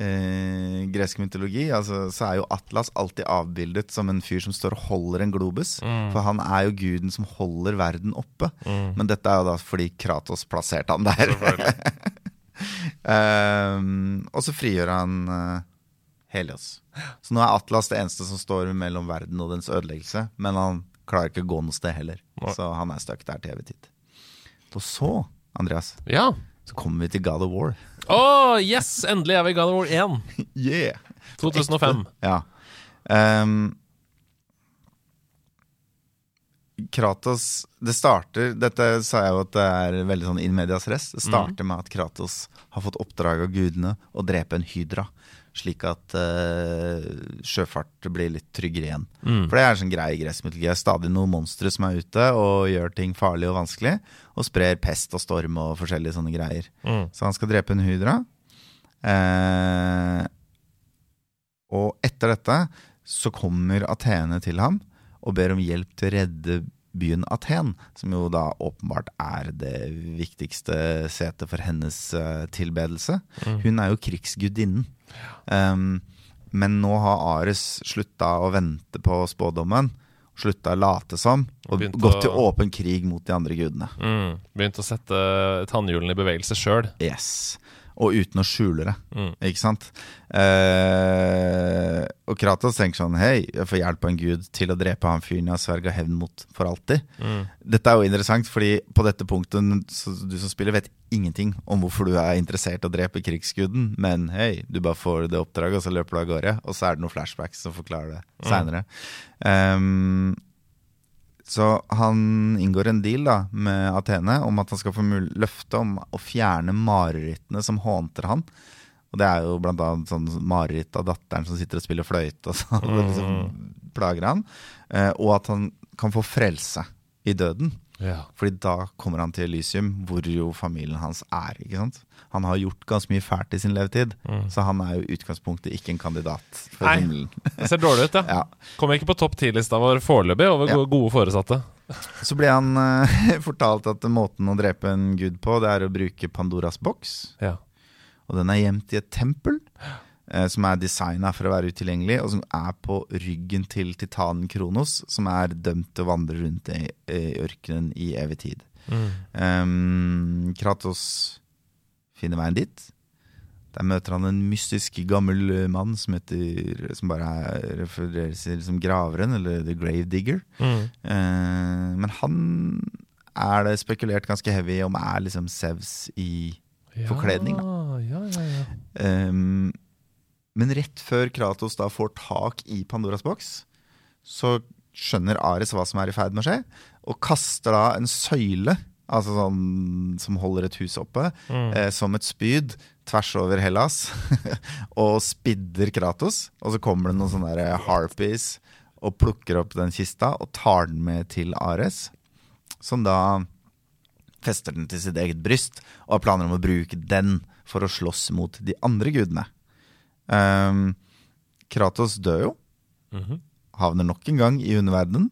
eh, gresk mytologi altså, så er jo Atlas alltid avbildet som en fyr som står og holder en globus. For han er jo guden som holder verden oppe. Men dette er jo da fordi Kratos plasserte han der. Ehm, og så frigjør han uh, Helios. Så nå er Atlas det eneste som står mellom verden og dens ødeleggelse. Men han klarer ikke å gå noe sted heller. Nei. Så han er stuck der til evig tid. Og så, Andreas, ja. så kommer vi til God of War. Å, yes! Endelig er vi i God of War 1. Yeah! 2005. Ja. Ehm, Kratos Det starter Dette sa jeg jo at det er veldig sånn in medias res. Det starter med at Kratos har fått oppdrag av gudene å drepe en hydra. Slik at uh, sjøfart blir litt tryggere igjen. For det er en sånn grei i gressmytologi. Det er stadig noen monstre som er ute og gjør ting farlig og vanskelig. Og sprer pest og storm og forskjellige sånne greier. Mm. Så han skal drepe en hydra. Uh, og etter dette så kommer Athene til ham og ber om hjelp til å redde byen Aten, som jo da åpenbart er det viktigste setet for hennes eh, tilbedelse. Hun er jo krigsgudinnen. Um, men nå har Ares slutta å vente på spådommen, slutta å late som, og gått å- til åpen krig mot de andre gudene. Mm. Begynt å sette tannhjulene i bevegelse sjøl. Yes. Og uten å skjule det. Mm. Ikke sant? Eh, og Kratos tenker sånn Hei, jeg får hjelp av en gud til å drepe han fyren jeg har sverga hevn mot for alltid. Mm. Dette er jo interessant, fordi på dette punktet så du som spiller, vet ingenting om hvorfor du er interessert i å drepe krigsguden, men hei, du bare får det oppdraget, og så løper du av gårde. Og så er det noen flashbacks som forklarer det seinere. Um, så han inngår en deal da med Athene om at han skal få løfte om å fjerne marerittene som hånter han. Og det er jo blant annet sånn mareritt av datteren som sitter og spiller fløyte og sånn. mm. liksom plager han. Eh, og at han kan få frelse i døden. Ja. Fordi da kommer han til Elysium, hvor jo familien hans er. ikke sant? Han har gjort ganske mye fælt i sin levetid, så han er jo utgangspunktet ikke en kandidat for Nei. himmelen. Det ser dårlig ut, ja. Ja. Kommer ikke på topp ti-lista vår foreløpig over Ja. gode foresatte. Så ble han uh, fortalt at måten å drepe en gud på, det er å bruke Pandoras boks. Ja. Og den er gjemt i et tempel, som er designa for å være utilgjengelig, og som er på ryggen til titanen Kronos, som er dømt til å vandre rundt i, i ørkenen i evig tid. Um, Kratos finner veien dit. Der møter han en mystisk gammel eh, mann som, heter, som bare er, refereres til som graveren, eller The Grave Digger. Mm. Uh, men han er det spekulert ganske heavy om er liksom Sevs i Forkledning, da. Ja, ja, ja. Ehm, Men rett før Kratos da får tak i Pandoras boks, så skjønner Ares hva som er i ferd med å skje, og kaster da en søyle, altså sånn som holder et hus oppe, eh, som et spyd tvers over Hellas, og spidder Kratos. Og så kommer det noen sånne der harpies og plukker opp den kista og tar den med til Ares, som da fester den til sitt eget bryst og har planer om å bruke den for å slåss mot de andre gudene. Ehm, Kratos dør jo. Mhm. Havner nok en gang i underverdenen,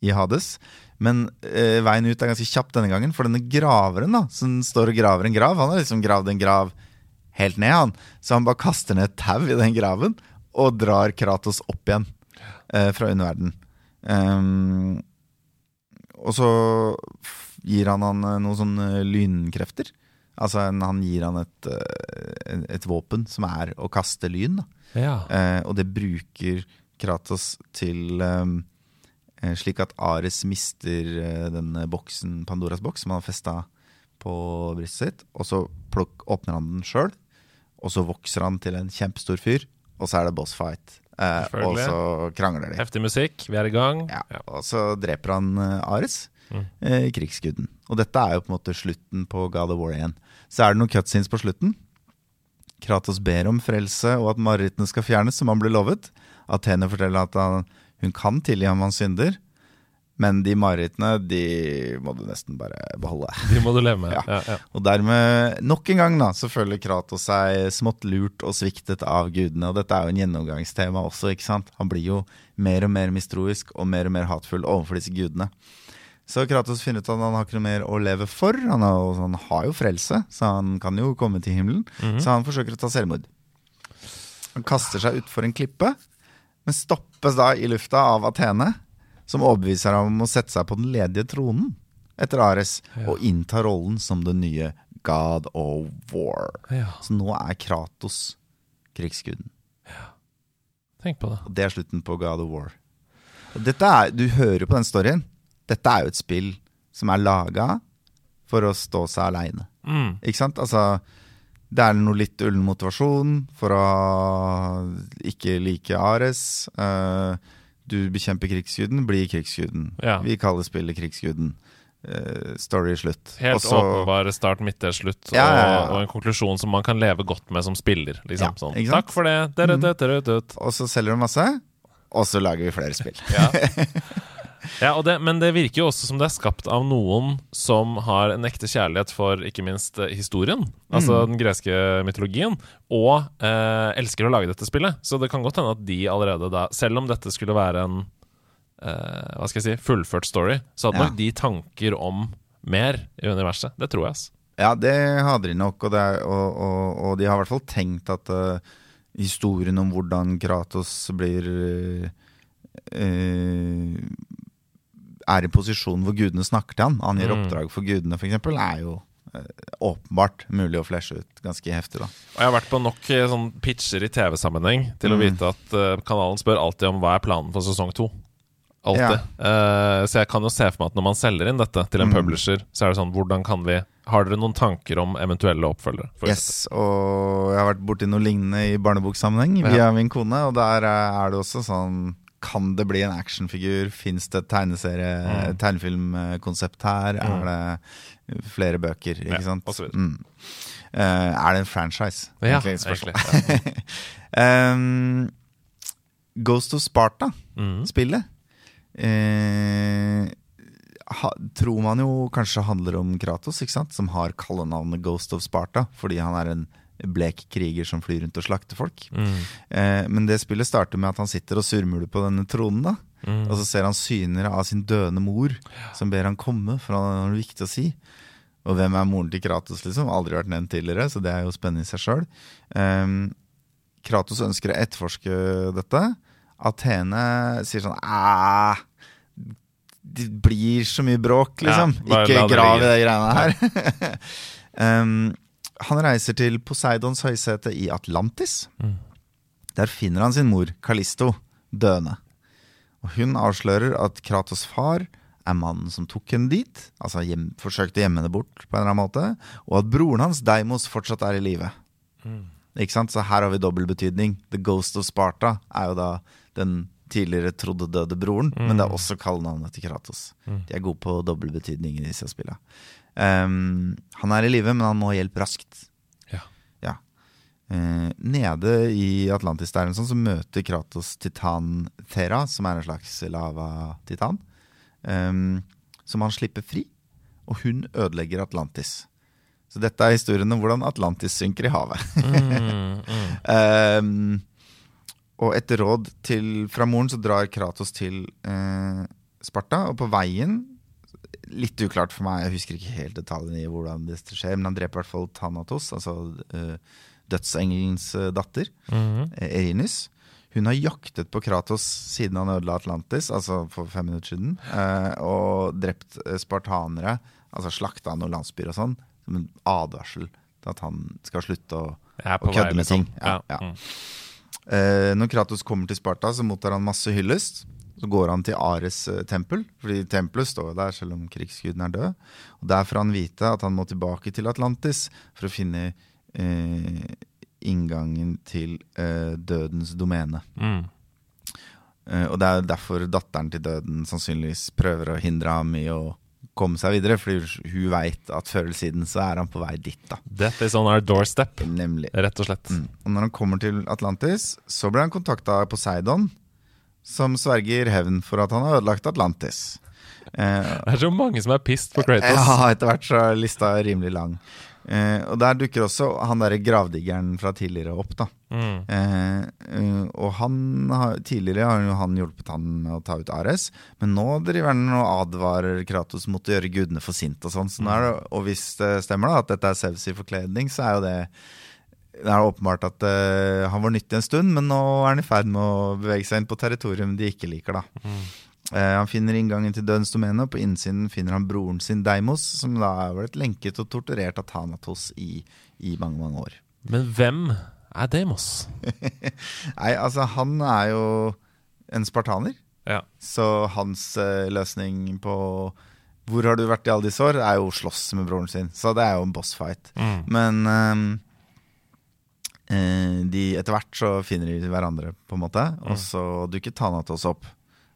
i Hades. Men uh, veien ut er ganske kjapp denne gangen, for denne graveren da, som står og graver en grav, han har liksom gravd en grav helt ned, han. Så han bare kaster ned et tau i den graven og drar Kratos opp igjen uh, fra underverdenen. Um, og så gir han han eh, noen sånne lynkrefter. Altså han gir han et, eh, et våpen som er å kaste lyn. Ja. Eh, og det bruker Kratos til eh, eh, Slik at Ares mister eh, den boksen, Pandoras boks som han har festa på brystet sitt. Og så plukk, åpner han den sjøl, og så vokser han til en kjempestor fyr. Og så er det boss fight. Eh, og så krangler de. Heftig musikk, vi er i gang. Ja, og så dreper han Ares, Mm. eh, krigsguden. Og dette er jo på en måte slutten på God of War 1. Så er det noen cutscenes på slutten. Kratos ber om frelse og at marerittene skal fjernes, som han ble lovet. Athene forteller at han, hun kan tilgi ham hans synder, men de marerittene de må du nesten bare beholde. De må du leve med. Ja. Ja, ja. Og dermed, nok en gang, da, så føler Kratos seg smått lurt og sviktet av gudene. Og dette er jo en gjennomgangstema også, ikke sant? Han blir jo mer og mer mistroisk og mer og mer hatfull overfor disse gudene. Så Kratos finner ut at han har ikke noe mer å leve for. Han har, han har jo frelse, så han kan jo komme til himmelen. Så han forsøker å ta selvmord. Han kaster seg utfor en klippe, men stoppes da i lufta av Athene, som overbeviser ham om å sette seg på den ledige tronen etter Ares, og innta rollen som den nye God of War. Ja. Så nå er Kratos krigsguden. Tenk på det. Og det er slutten på God of War. Og dette er, du hører jo på den storyen. Dette er jo et spill som er laga for å stå seg aleine. Mm. Ikke sant? Altså, det er noe litt ullen motivasjon for å ikke like Ares. Uh, Du bekjemper krigsguden, blir krigsguden. Ja. Vi kaller spillet krigsguden. Uh, story slutt. Helt Også, åpenbar start, midte, slutt, Ja, ja. Og, og en konklusjon som man kan leve godt med som spiller. Liksom. Sånn? Mm. Takk for det. Dere. Og så selger du masse, og så lager vi flere spill. Ja. ja, og det, men det virker jo også som det er skapt av noen som har en ekte kjærlighet for ikke minst eh, historien, altså Mm. den greske mytologien, og eh, elsker å lage dette spillet. Så det kan godt hende at de allerede da, selv om dette skulle være en eh, hva skal jeg si, fullført story, så hadde Ja. nok de tanker om mer i universet. Det tror jeg, ass. Ja, det hadde de nok, og, det er, og, og, og de har i hvert fall tenkt at uh, historien om hvordan Kratos blir eh, Er i posisjon hvor gudene snakker til han, han gir Mm. oppdrag for gudene f.eks., er jo eh, åpenbart mulig å flashe ut ganske heftig, da. Og jeg har vært på nok eh, sånn pitcher i TV-sammenheng til å Mm. vite at uh, kanalen spør alltid om hva er planen for sesong to. Alltid. Eh, så jeg kan jo se for meg at når man selger inn dette til en Mm. publisher, så er det sånn Hvordan kan vi Har dere noen tanker om eventuelle oppfølgere? Yes, og jeg har vært borti noe lignende i barneboksammenheng via min kone, og der er det også sånn Kan det bli en actionfigur? Fins det et tegneserie, Mm. tegnefilmkonsept her? Er det flere bøker? Ikke Ja, sant? Mm. Uh, er det en franchise? Ja, Egentlig egentlig ja. Um, Ghost of Sparta, Mm. spillet, ha, tror man jo kanskje handler om Kratos, ikke sant? som har kallenavnet Ghost of Sparta, fordi han er en blek kriger som flyr rundt og slakter folk. Mm. Eh, men det spillet starter med at han sitter og surmuler på denne tronen, da. Mm. Og så ser han syner av sin døende mor, som ber han komme, for han har noe viktig å si. Og hvem er moren til Kratos, liksom? Aldri vært nevnt tidligere, så det er jo spennende i seg sjøl. Kratos ønsker å etterforske dette. Athene sier sånn Æh, det blir så mye bråk, liksom. Ja, Ikke grav i de greiene her. um, han reiser til Poseidons høysete i Atlantis. Mm. Der finner han sin mor, Kalisto, døende. Og hun avslører at Kratos' far er mannen som tok henne dit, altså hjem, forsøkte å gjemme henne bort på en eller annen måte, og at broren hans, Deimos, fortsatt er i live. Ikke sant? Så her har vi dobbel betydning. The Ghost of Sparta er jo da den tidligere trodde døde broren, men det er også kallenavnet til Kratos. De er gode på dobbel betydning i disse spillene. Um, han er i live, men han må hjelp raskt. Ja. Ja. Uh, nede i Atlantis der, sånn, så møter Kratos titan Thera, som er en slags lava-titan. Um, som han slipper fri, og hun ødelegger Atlantis. Så dette er historien om hvordan Atlantis synker i havet. Mm, mm. Um, og etter råd til, fra moren så drar Kratos til uh, Sparta, og på veien Litt uklart for meg, jeg husker ikke helt detaljene i hvordan det skjer, men han dreper i hvert fall Thanatos, altså uh, dødsengelens eh, datter, mm -hmm. Erinys. Hun har jaktet på Kratos siden han ødela Atlantis, altså for fem minutter siden, uh, og drept eh, spartanere, altså slakta noen landsbyer og sånn, som en advarsel til at han skal slutte å vei, kødde med liksom. ting. Ja, ja. Mm. Uh, når Kratos kommer til Sparta, så mottar han masse hyllest. Så går han til Ares eh, tempel, fordi tempelet står der selv om krigsguden er død. Og Der får han vite at han må tilbake til Atlantis for å finne eh, inngangen til eh, dødens domene. Mm. Eh, og det er derfor datteren til døden sannsynligvis prøver å hindre ham i å komme seg videre, fordi hun veit at før eller siden så er han på vei dit, da. Death is on our doorstep, Nemlig. rett og slett. Mm. Og når han kommer til Atlantis, så blir han kontakta av Poseidon, som sverger hevn for at han har ødelagt Atlantis. Eh, Det er så mange som er pissed på Kratos. ja, etter hvert så er lista rimelig lang. Eh, og der dukker også han derre gravdiggeren fra tidligere opp, da. Mm. Eh, eh, og han har, tidligere har han hjulpet han med å ta ut Ares, men nå driver han og advarer Kratos mot å gjøre gudene for sinte og sånn. Så er og hvis det stemmer da, at dette er Sevs i forkledning, så er jo det det er åpenbart at uh, han var nyttig en stund, men nå er han i ferd med å bevege seg inn på territorium de ikke liker. da. Eh, han finner inngangen til dødens domene, og på innsiden finner han broren sin Deimos, som da har blitt lenket og torturert av Thanatos i, i mange, mange år. Men hvem er Deimos? Nei, altså, han er jo en spartaner, Ja. så hans uh, løsning på hvor har du vært i alle disse år, er jo å slåss med broren sin. Så det er jo en bossfight. Mm. Men ehm, eh, de, etter hvert så finner de hverandre, på en måte. Og så dukker Thanatos opp.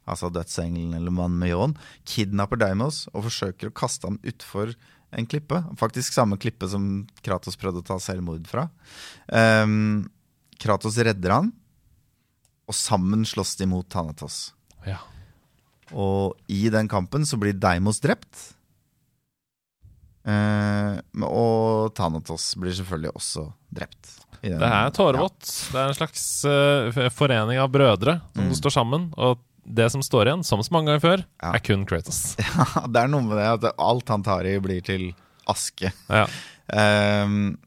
altså dødsengelen eller mannen med ljåen, kidnapper Deimos og forsøker å kaste ham utfor en klippe. Faktisk samme klippe som Kratos prøvde å ta selvmord fra. Um, Kratos redder han, og sammen slåss de mot Thanatos. Ja. Og i den kampen så blir Deimos drept. Uh, og Thanatos blir selvfølgelig også drept. Det er tårevått. Det er en slags uh, forening av brødre som Mm. står sammen. Og det som står igjen, som så mange ganger før, Ja. er kun Kratos. Ja, det er noe med det at alt han tar i, blir til aske. Ja. Ehm,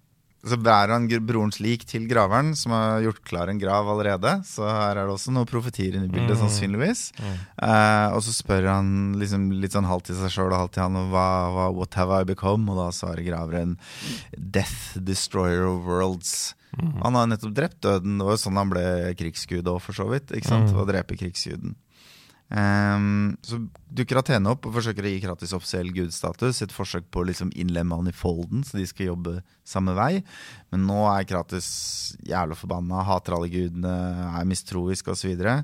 så bærer han brorens lik til graveren, som har gjort klar en grav allerede. Så her er det også noen profetier inne i bildet, Mm. sannsynligvis. Eh, og så spør han liksom litt sånn halvt til seg sjøl og halvt til han hva, hva, What have I become? Og da svarer graveren Death, destroyer of worlds. Han har nettopp drept døden. Det var jo sånn han ble krigsgud òg, for så vidt. Ikke sant? Mm. Å drepe krigsguden. Ehm, så dukker Athene opp og forsøker å gi Kratis offisiell gudstatus. Et forsøk på å liksom innlemme han i folden, så de skal jobbe samme vei. Men nå er Kratis jævla forbanna, hater alle gudene, er mistroisk osv. Og, så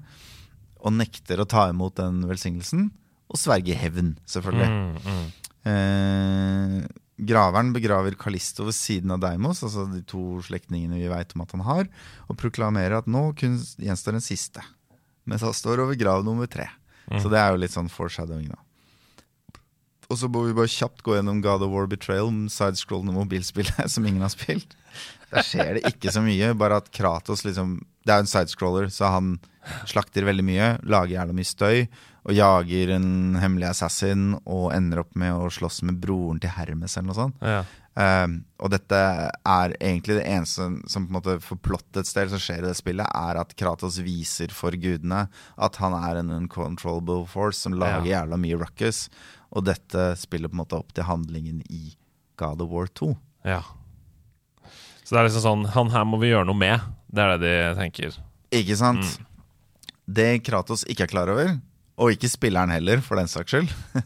og nekter å ta imot den velsignelsen. Og sverger hevn, selvfølgelig. Mm, mm. Uh, graveren begraver Kalisto ved siden av Deimos, altså de to slektningene vi veit om at han har, og proklamerer at nå kun gjenstår en siste. Mens han står over grav nummer tre. Så det er jo litt sånn foreshadowing, da. Og så må vi bare kjapt gå gjennom God of War Betrayal, sidescrollende mobilspillet som ingen har spilt. Der skjer det ikke så mye, bare at Kratos liksom Det er jo en sidescroller, så han slakter veldig mye, lager gjerne mye støy, og jager en hemmelig assassin, og ender opp med å slåss med broren til Hermes eller noe sånt. Ja. Um, og dette er egentlig det eneste som på en måte for plottets del som skjer i det spillet, er at Kratos viser for gudene at han er en uncontrollable force som lager jævla mye ruckus. Og dette spiller på en måte opp til handlingen i God of War 2. ja. Så det er liksom sånn Han her må vi gjøre noe med. Det er det de tenker. Ikke sant? Det Kratos ikke er klar over, og ikke spilleren heller, for den saks skyld,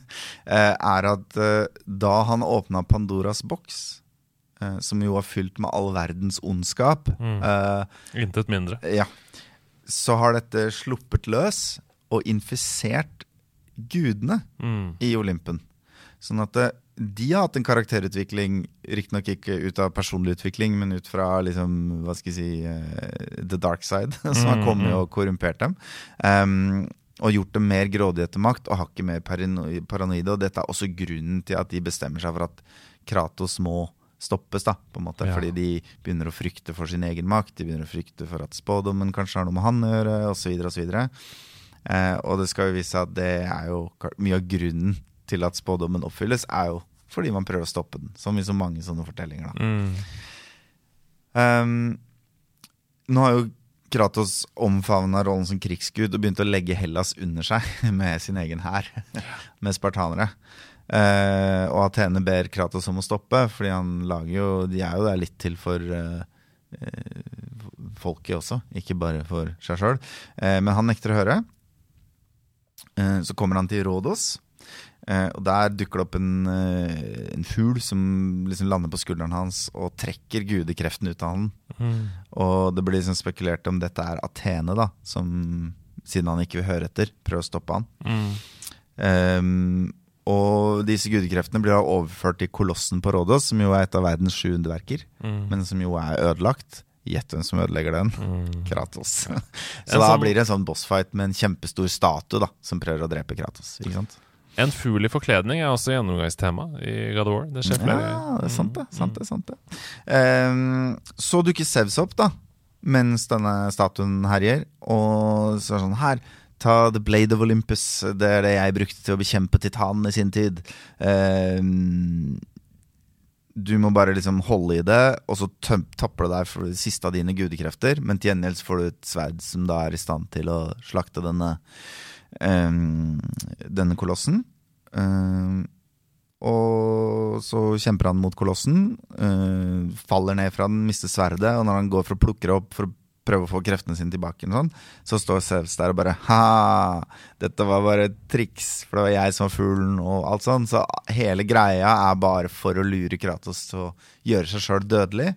eh, er at eh, da han åpna Pandoras boks, eh, som jo var fylt med all verdens ondskap eh, Intet mindre. Ja. Så har dette sluppet løs og infisert gudene Mm. i Olympen. Sånn at de har hatt en karakterutvikling, riktignok ikke ut av personlig utvikling, men ut fra liksom, hva skal jeg si, uh, the dark side, som har Mm, kommet mm. og korrumpert dem. Um, og gjort dem mer grådige etter makt og hakket mer parano- paranoide. Og dette er også grunnen til at de bestemmer seg for at Kratos må stoppes, da, på en måte. Ja. Fordi de begynner å frykte for sin egen makt, de begynner å frykte for at spådommen kanskje har noe med han å gjøre, osv., osv. Eh, og det skal jo vise seg at det er jo mye av grunnen til at spådommen oppfylles, er jo fordi man prøver å stoppe den. Som i så mange sånne fortellinger. da. Mm. Um, nå har jo Kratos omfavna rollen som krigsgud og begynte å legge Hellas under seg med sin egen hær, med spartanere. Eh, og Athene ber Kratos om å stoppe, fordi han lager jo De er jo der litt til for eh, folket også, ikke bare for seg sjøl. men han nekter å høre. Så kommer han til Rådos. Eh, og Der dukker det opp en, eh, en fugl som liksom lander på skulderen hans og trekker gudekreften ut av han. Mm. Og det blir liksom spekulert om dette er Athene, da, som siden han ikke vil høre etter, prøver å stoppe han. Mm. Um, og disse gudekreftene blir da overført til kolossen på Rådås, som jo er et av verdens sju underverker, Mm. men som jo er ødelagt. Gjett hvem som ødelegger den. Mm. Kratos. Så da sånn- blir det en sånn bossfight med en kjempestor statue da, som prøver å drepe Kratos. Ikke sant? En fugl i forkledning er også gjennomgangstema i God of War. Det skjer flere Ja, det er sant det. sant Mm. det, sant det. Um, så dukker Sevs opp, da, mens denne statuen herjer. Og så er det sånn Her, ta The Blade of Olympus. Det er det jeg brukte til å bekjempe titanen i sin tid. Um, du må bare liksom holde i det, og så tapper du deg for det siste av dine gudekrefter. Men til gjengjeld får du et sverd som da er i stand til å slakte denne denne kolossen. Ehm, og så kjemper han mot kolossen, eh, faller ned fra den, mister sverdet, og når han går for å plukke det opp for å prøve å få kreftene sine tilbake, sånn, så står Zeus der og bare Ha! Dette var bare triks, for det var jeg som var fuglen, og alt sånn. Så hele greia er bare for å lure Kratos til å gjøre seg sjøl dødelig,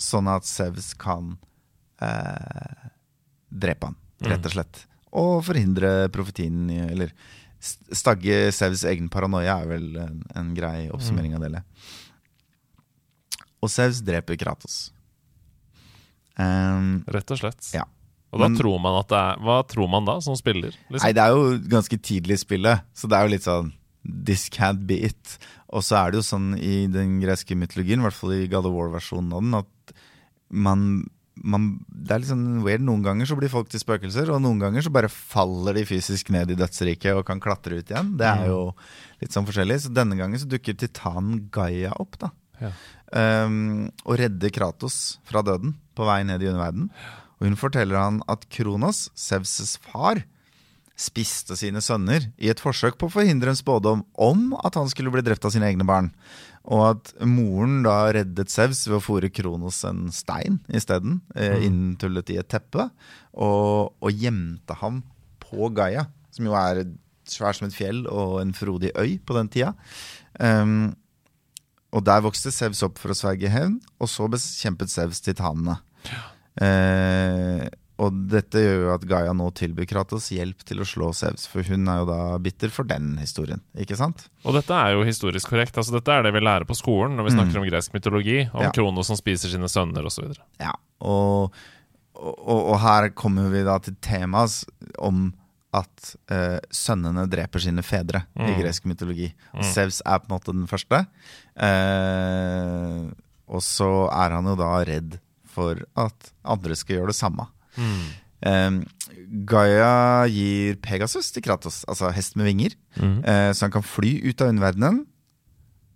sånn at Zeus kan eh, drepe han, rett og slett. Og forhindre profetien Eller stagge Sevs egen paranoia er vel en, en grei oppsummering av det. Og Sevs dreper Kratos. Um, Rett og slett. Ja. Og da Men- tror man at det er Hva tror man da, som spiller? Liksom? Nei, det er jo ganske tidlig i spillet, så det er jo litt sånn This can't be it. Og så er det jo sånn i den greske mytologien, i hvert fall i God of War-versjonen av den, at man, man Det er litt sånn weird. Noen ganger så blir folk til spøkelser, og noen ganger så bare faller de fysisk ned i dødsriket og kan klatre ut igjen. Det er jo litt sånn forskjellig. Så denne gangen så dukker titanen Gaia opp, da. Ja. Um, og redder Kratos fra døden på vei ned i underverden. Og hun forteller han at Kronos, Sevses far, spiste sine sønner i et forsøk på å forhindre en spådom om at han skulle bli drept av sine egne barn. Og at moren da reddet Sevs ved å fòre Kronos en stein isteden, eh, inntullet i et teppe, og, og gjemte ham på Gaia, som jo er svær som et fjell og en frodig øy på den tida. Um, og der vokste Sevs opp for å sverge hevn, og så bekjempet Sevs titanene. Eh, og dette gjør jo at Gaia nå tilbyr Kratos hjelp til å slå Sevs, for hun er jo da bitter for den historien, ikke sant? Og dette er jo historisk korrekt. Altså Dette er det vi lærer på skolen når vi snakker om gresk mytologi. Om Mm. Ja. Kronos som spiser sine sønner osv. Ja, og, og, og her kommer vi da til temaet om at eh, sønnene dreper sine fedre i Mm. gresk mytologi. Og Sevs er på en måte den første. Eh, og så er han jo da redd for at andre skal gjøre det samme. Eh, Gaia gir Pegasus til Kratos, altså hest med vinger, eh, så han kan fly ut av underverdenen.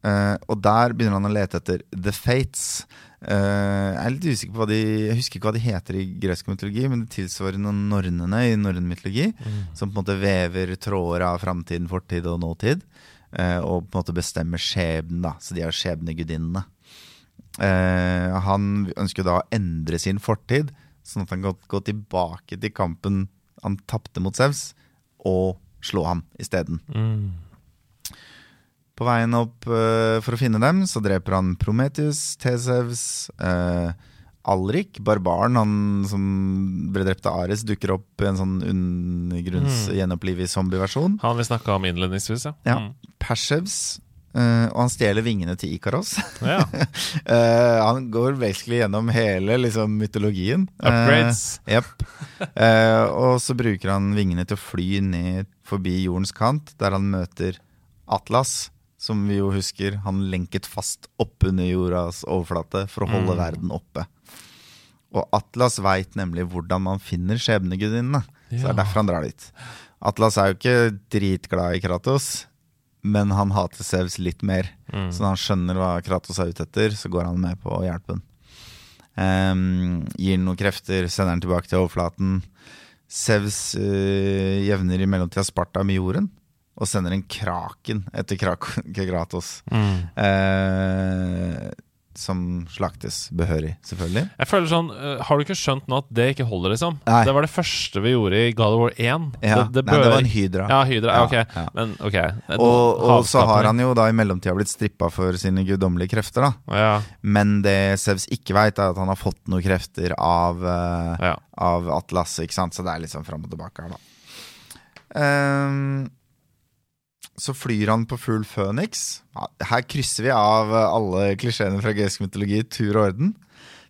Uh, og der begynner han å lete etter The Fates. Jeg er litt usikker på hva de Jeg husker ikke hva de heter i gresk mytologi, men det tilsvarer noen nornene i norrøn mytologi. Som på en måte vever tråder av framtiden, fortid og nåtid. og på en måte bestemmer skjebnen, da. Så de er skjebnegudinnene. Han ønsker da å endre sin fortid, sånn at han kan gå tilbake til kampen han tapte mot Sevs, og slå ham isteden. På veien opp uh, for å finne dem, så dreper han Prometheus, Tesevs, uh, Alrik, barbaren, han som ble drept av Ares, dukker opp i en sånn undergrunns gjenopplivet zombieversjon. Han vi snakka om innledningsvis, ja. Ja. Mm. Persevs, eh, og han stjeler vingene til Ikaros. ja. uh, han går basically gjennom hele liksom, mytologien. Upgrades. Uh, yep. Eh, og så bruker han vingene til å fly ned forbi jordens kant, der han møter Atlas, som vi jo husker han lenket fast oppunder jordas overflate for å holde verden oppe. Og Atlas veit nemlig hvordan man finner skjebnegudinnene. Så det er derfor han drar dit. Atlas er jo ikke dritglad i Kratos, men han hater Sevs litt mer. Så når han skjønner hva Kratos er ute etter, så går han med på å hjelpe den. Um, gir noen krefter, sender han tilbake til overflaten. Sevs uh, jevner i mellomtida Sparta med jorden, og sender en kraken etter Krak Kratos. Eh, som slaktes behørig, selvfølgelig. Jeg føler sånn øh, Har du ikke skjønt nå at det ikke holder, liksom? Nei. Det var det første vi gjorde i God of War 1. Ja, det, det, nei, det var en hydra. Ja, Hydra. Ja, ok. ja. Men okay. En Og, og så har han jo da i mellomtida blitt strippa for sine guddommelige krefter, da. Ja, Men det Sevs ikke veit, er at han har fått noen krefter av, uh, av Atlas, ikke sant? Så det er litt sånn fram og tilbake her, da. Ehm, så flyr han på full føniks. Her krysser vi av eh, alle klisjeene fra gresk mytologi, tur og orden,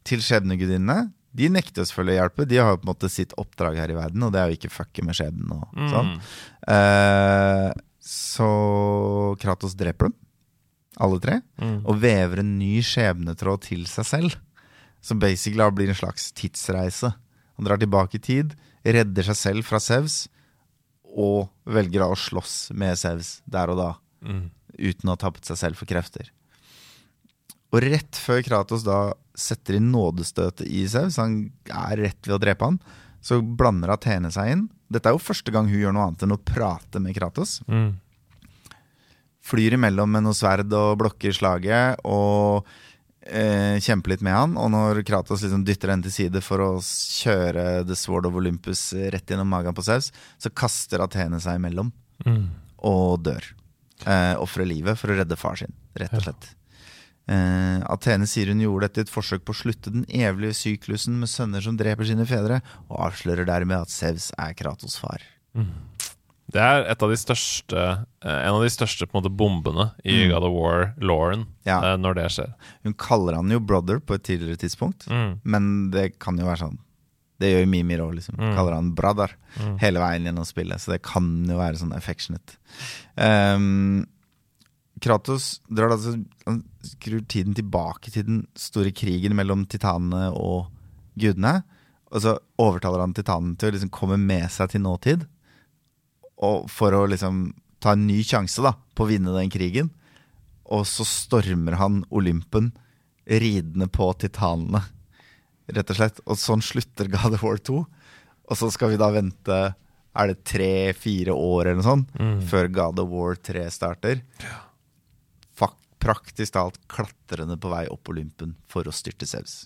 til skjebnegudinnene. De nekter selvfølgelig å hjelpe. De har jo på en måte sitt oppdrag her i verden, og det er jo ikke fucke med skjebnen og Mm. sånn. Eh, så Kratos dreper dem, alle tre, Mm. og vever en ny skjebnetråd til seg selv. Som basically blir en slags tidsreise. Han drar tilbake i tid, redder seg selv fra Sevs, og velger da å slåss med Sevs der og da. Mm. Uten å ha tappet seg selv for krefter. Og rett før Kratos da setter inn nådestøtet i Sevs, han er rett ved å drepe han, så blander Athene seg inn. Dette er jo første gang hun gjør noe annet enn å prate med Kratos. Mm. Flyr imellom med noe sverd og blokker slaget, og eh, kjemper litt med han. Og når Kratos liksom dytter den til side for å kjøre The Sword of Olympus rett gjennom magen på Zeus, så kaster Athene seg imellom Mm. og dør. Eh, Ofrer livet for å redde far sin, rett og slett. Eh, Athene sier hun gjorde dette i et forsøk på å slutte den evige syklusen med sønner som dreper sine fedre, og avslører dermed at Sevs er Kratos' far. Det er et av de største eh, en av de største på en måte bombene i Mm. God of War-lauren Ja. eh, når det skjer. Hun kaller han jo brother på et tidligere tidspunkt, Mm. men det kan jo være sånn. Det gjør jo Mimir òg, liksom. Mm. Kaller han brother Mm. hele veien gjennom spillet, så det kan jo være sånn affectionate. Um, Kratos drar da han skrur tiden tilbake til den store krigen mellom titanene og gudene. Og så overtaler han titanen til å liksom komme med seg til nåtid. Og for å liksom ta en ny sjanse da på å vinne den krigen. Og så stormer han Olympen ridende på titanene, rett og slett. Og sånn slutter God of War 2. Og så skal vi da vente Er det tre-fire år eller noe sånt Mm. før God of War 3 starter? Fak praktisk talt klatrende på vei opp Olympen for å styrte Zeus.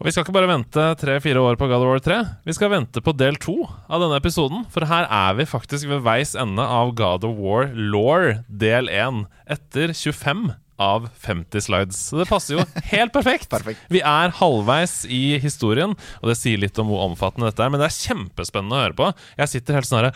Og vi skal ikke bare vente tre-fire år på God of War 3. Vi skal vente på del to av denne episoden. For her er vi faktisk ved veis ende av God of War Law del 1. Etter 25 av 50 slides. Så det passer jo helt perfekt. Perfekt. Vi er halvveis i historien, og det sier litt om hvor omfattende dette er. Men det er kjempespennende å høre på. Jeg sitter helt sånn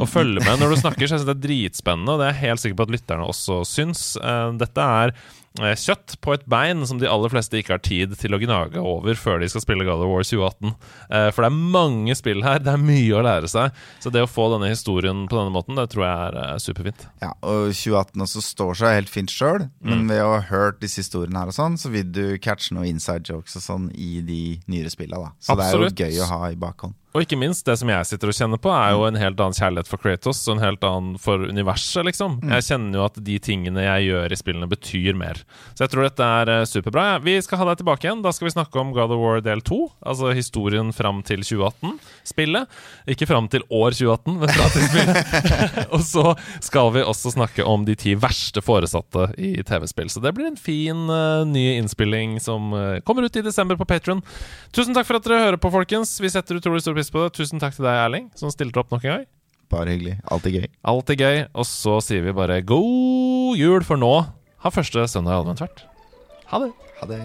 og følger med når du snakker, så jeg syns det er dritspennende. Og det er jeg helt sikker på at lytterne også syns. Eh, Dette er kjøtt på et bein som de aller fleste ikke har tid til å gnage over før de skal spille God of War 2018. Eh, For det er mange spill her, det er mye å lære seg. Så det å få denne historien på denne måten, det tror jeg er eh, superfint. Ja, og 2018 også står seg helt fint sjøl, men ved å ha hørt disse historiene her og sånn, så vil du catche noen inside jokes og sånn i de nyere spilla, da. Så Absolutt. det er jo gøy å ha i bakhånd. Og ikke minst, det som jeg sitter og kjenner på, er jo en helt annen kjærlighet for Kratos og en helt annen for universet, liksom. Jeg kjenner jo at de tingene jeg gjør i spillene, betyr mer. Så jeg tror dette er eh, superbra. Ja, Vi skal ha deg tilbake igjen. Da skal vi snakke om God of War del 2, altså historien fram til 2018-spillet. Ikke fram til år 2018, men fra til spillet. og så skal vi også snakke om de ti verste foresatte i TV-spill. Så det blir en fin uh, ny innspilling som uh, kommer ut i desember på Patron. Tusen takk for at dere hører på, folkens. Vi setter utrolig stor pris på det. Tusen takk til deg, Erling, som stilte opp nok en gang. Bare hyggelig. Alltid gøy. Alltid gøy. Og så sier vi bare god jul, for nå har første søndag i advent vært. Ha det. Ha det.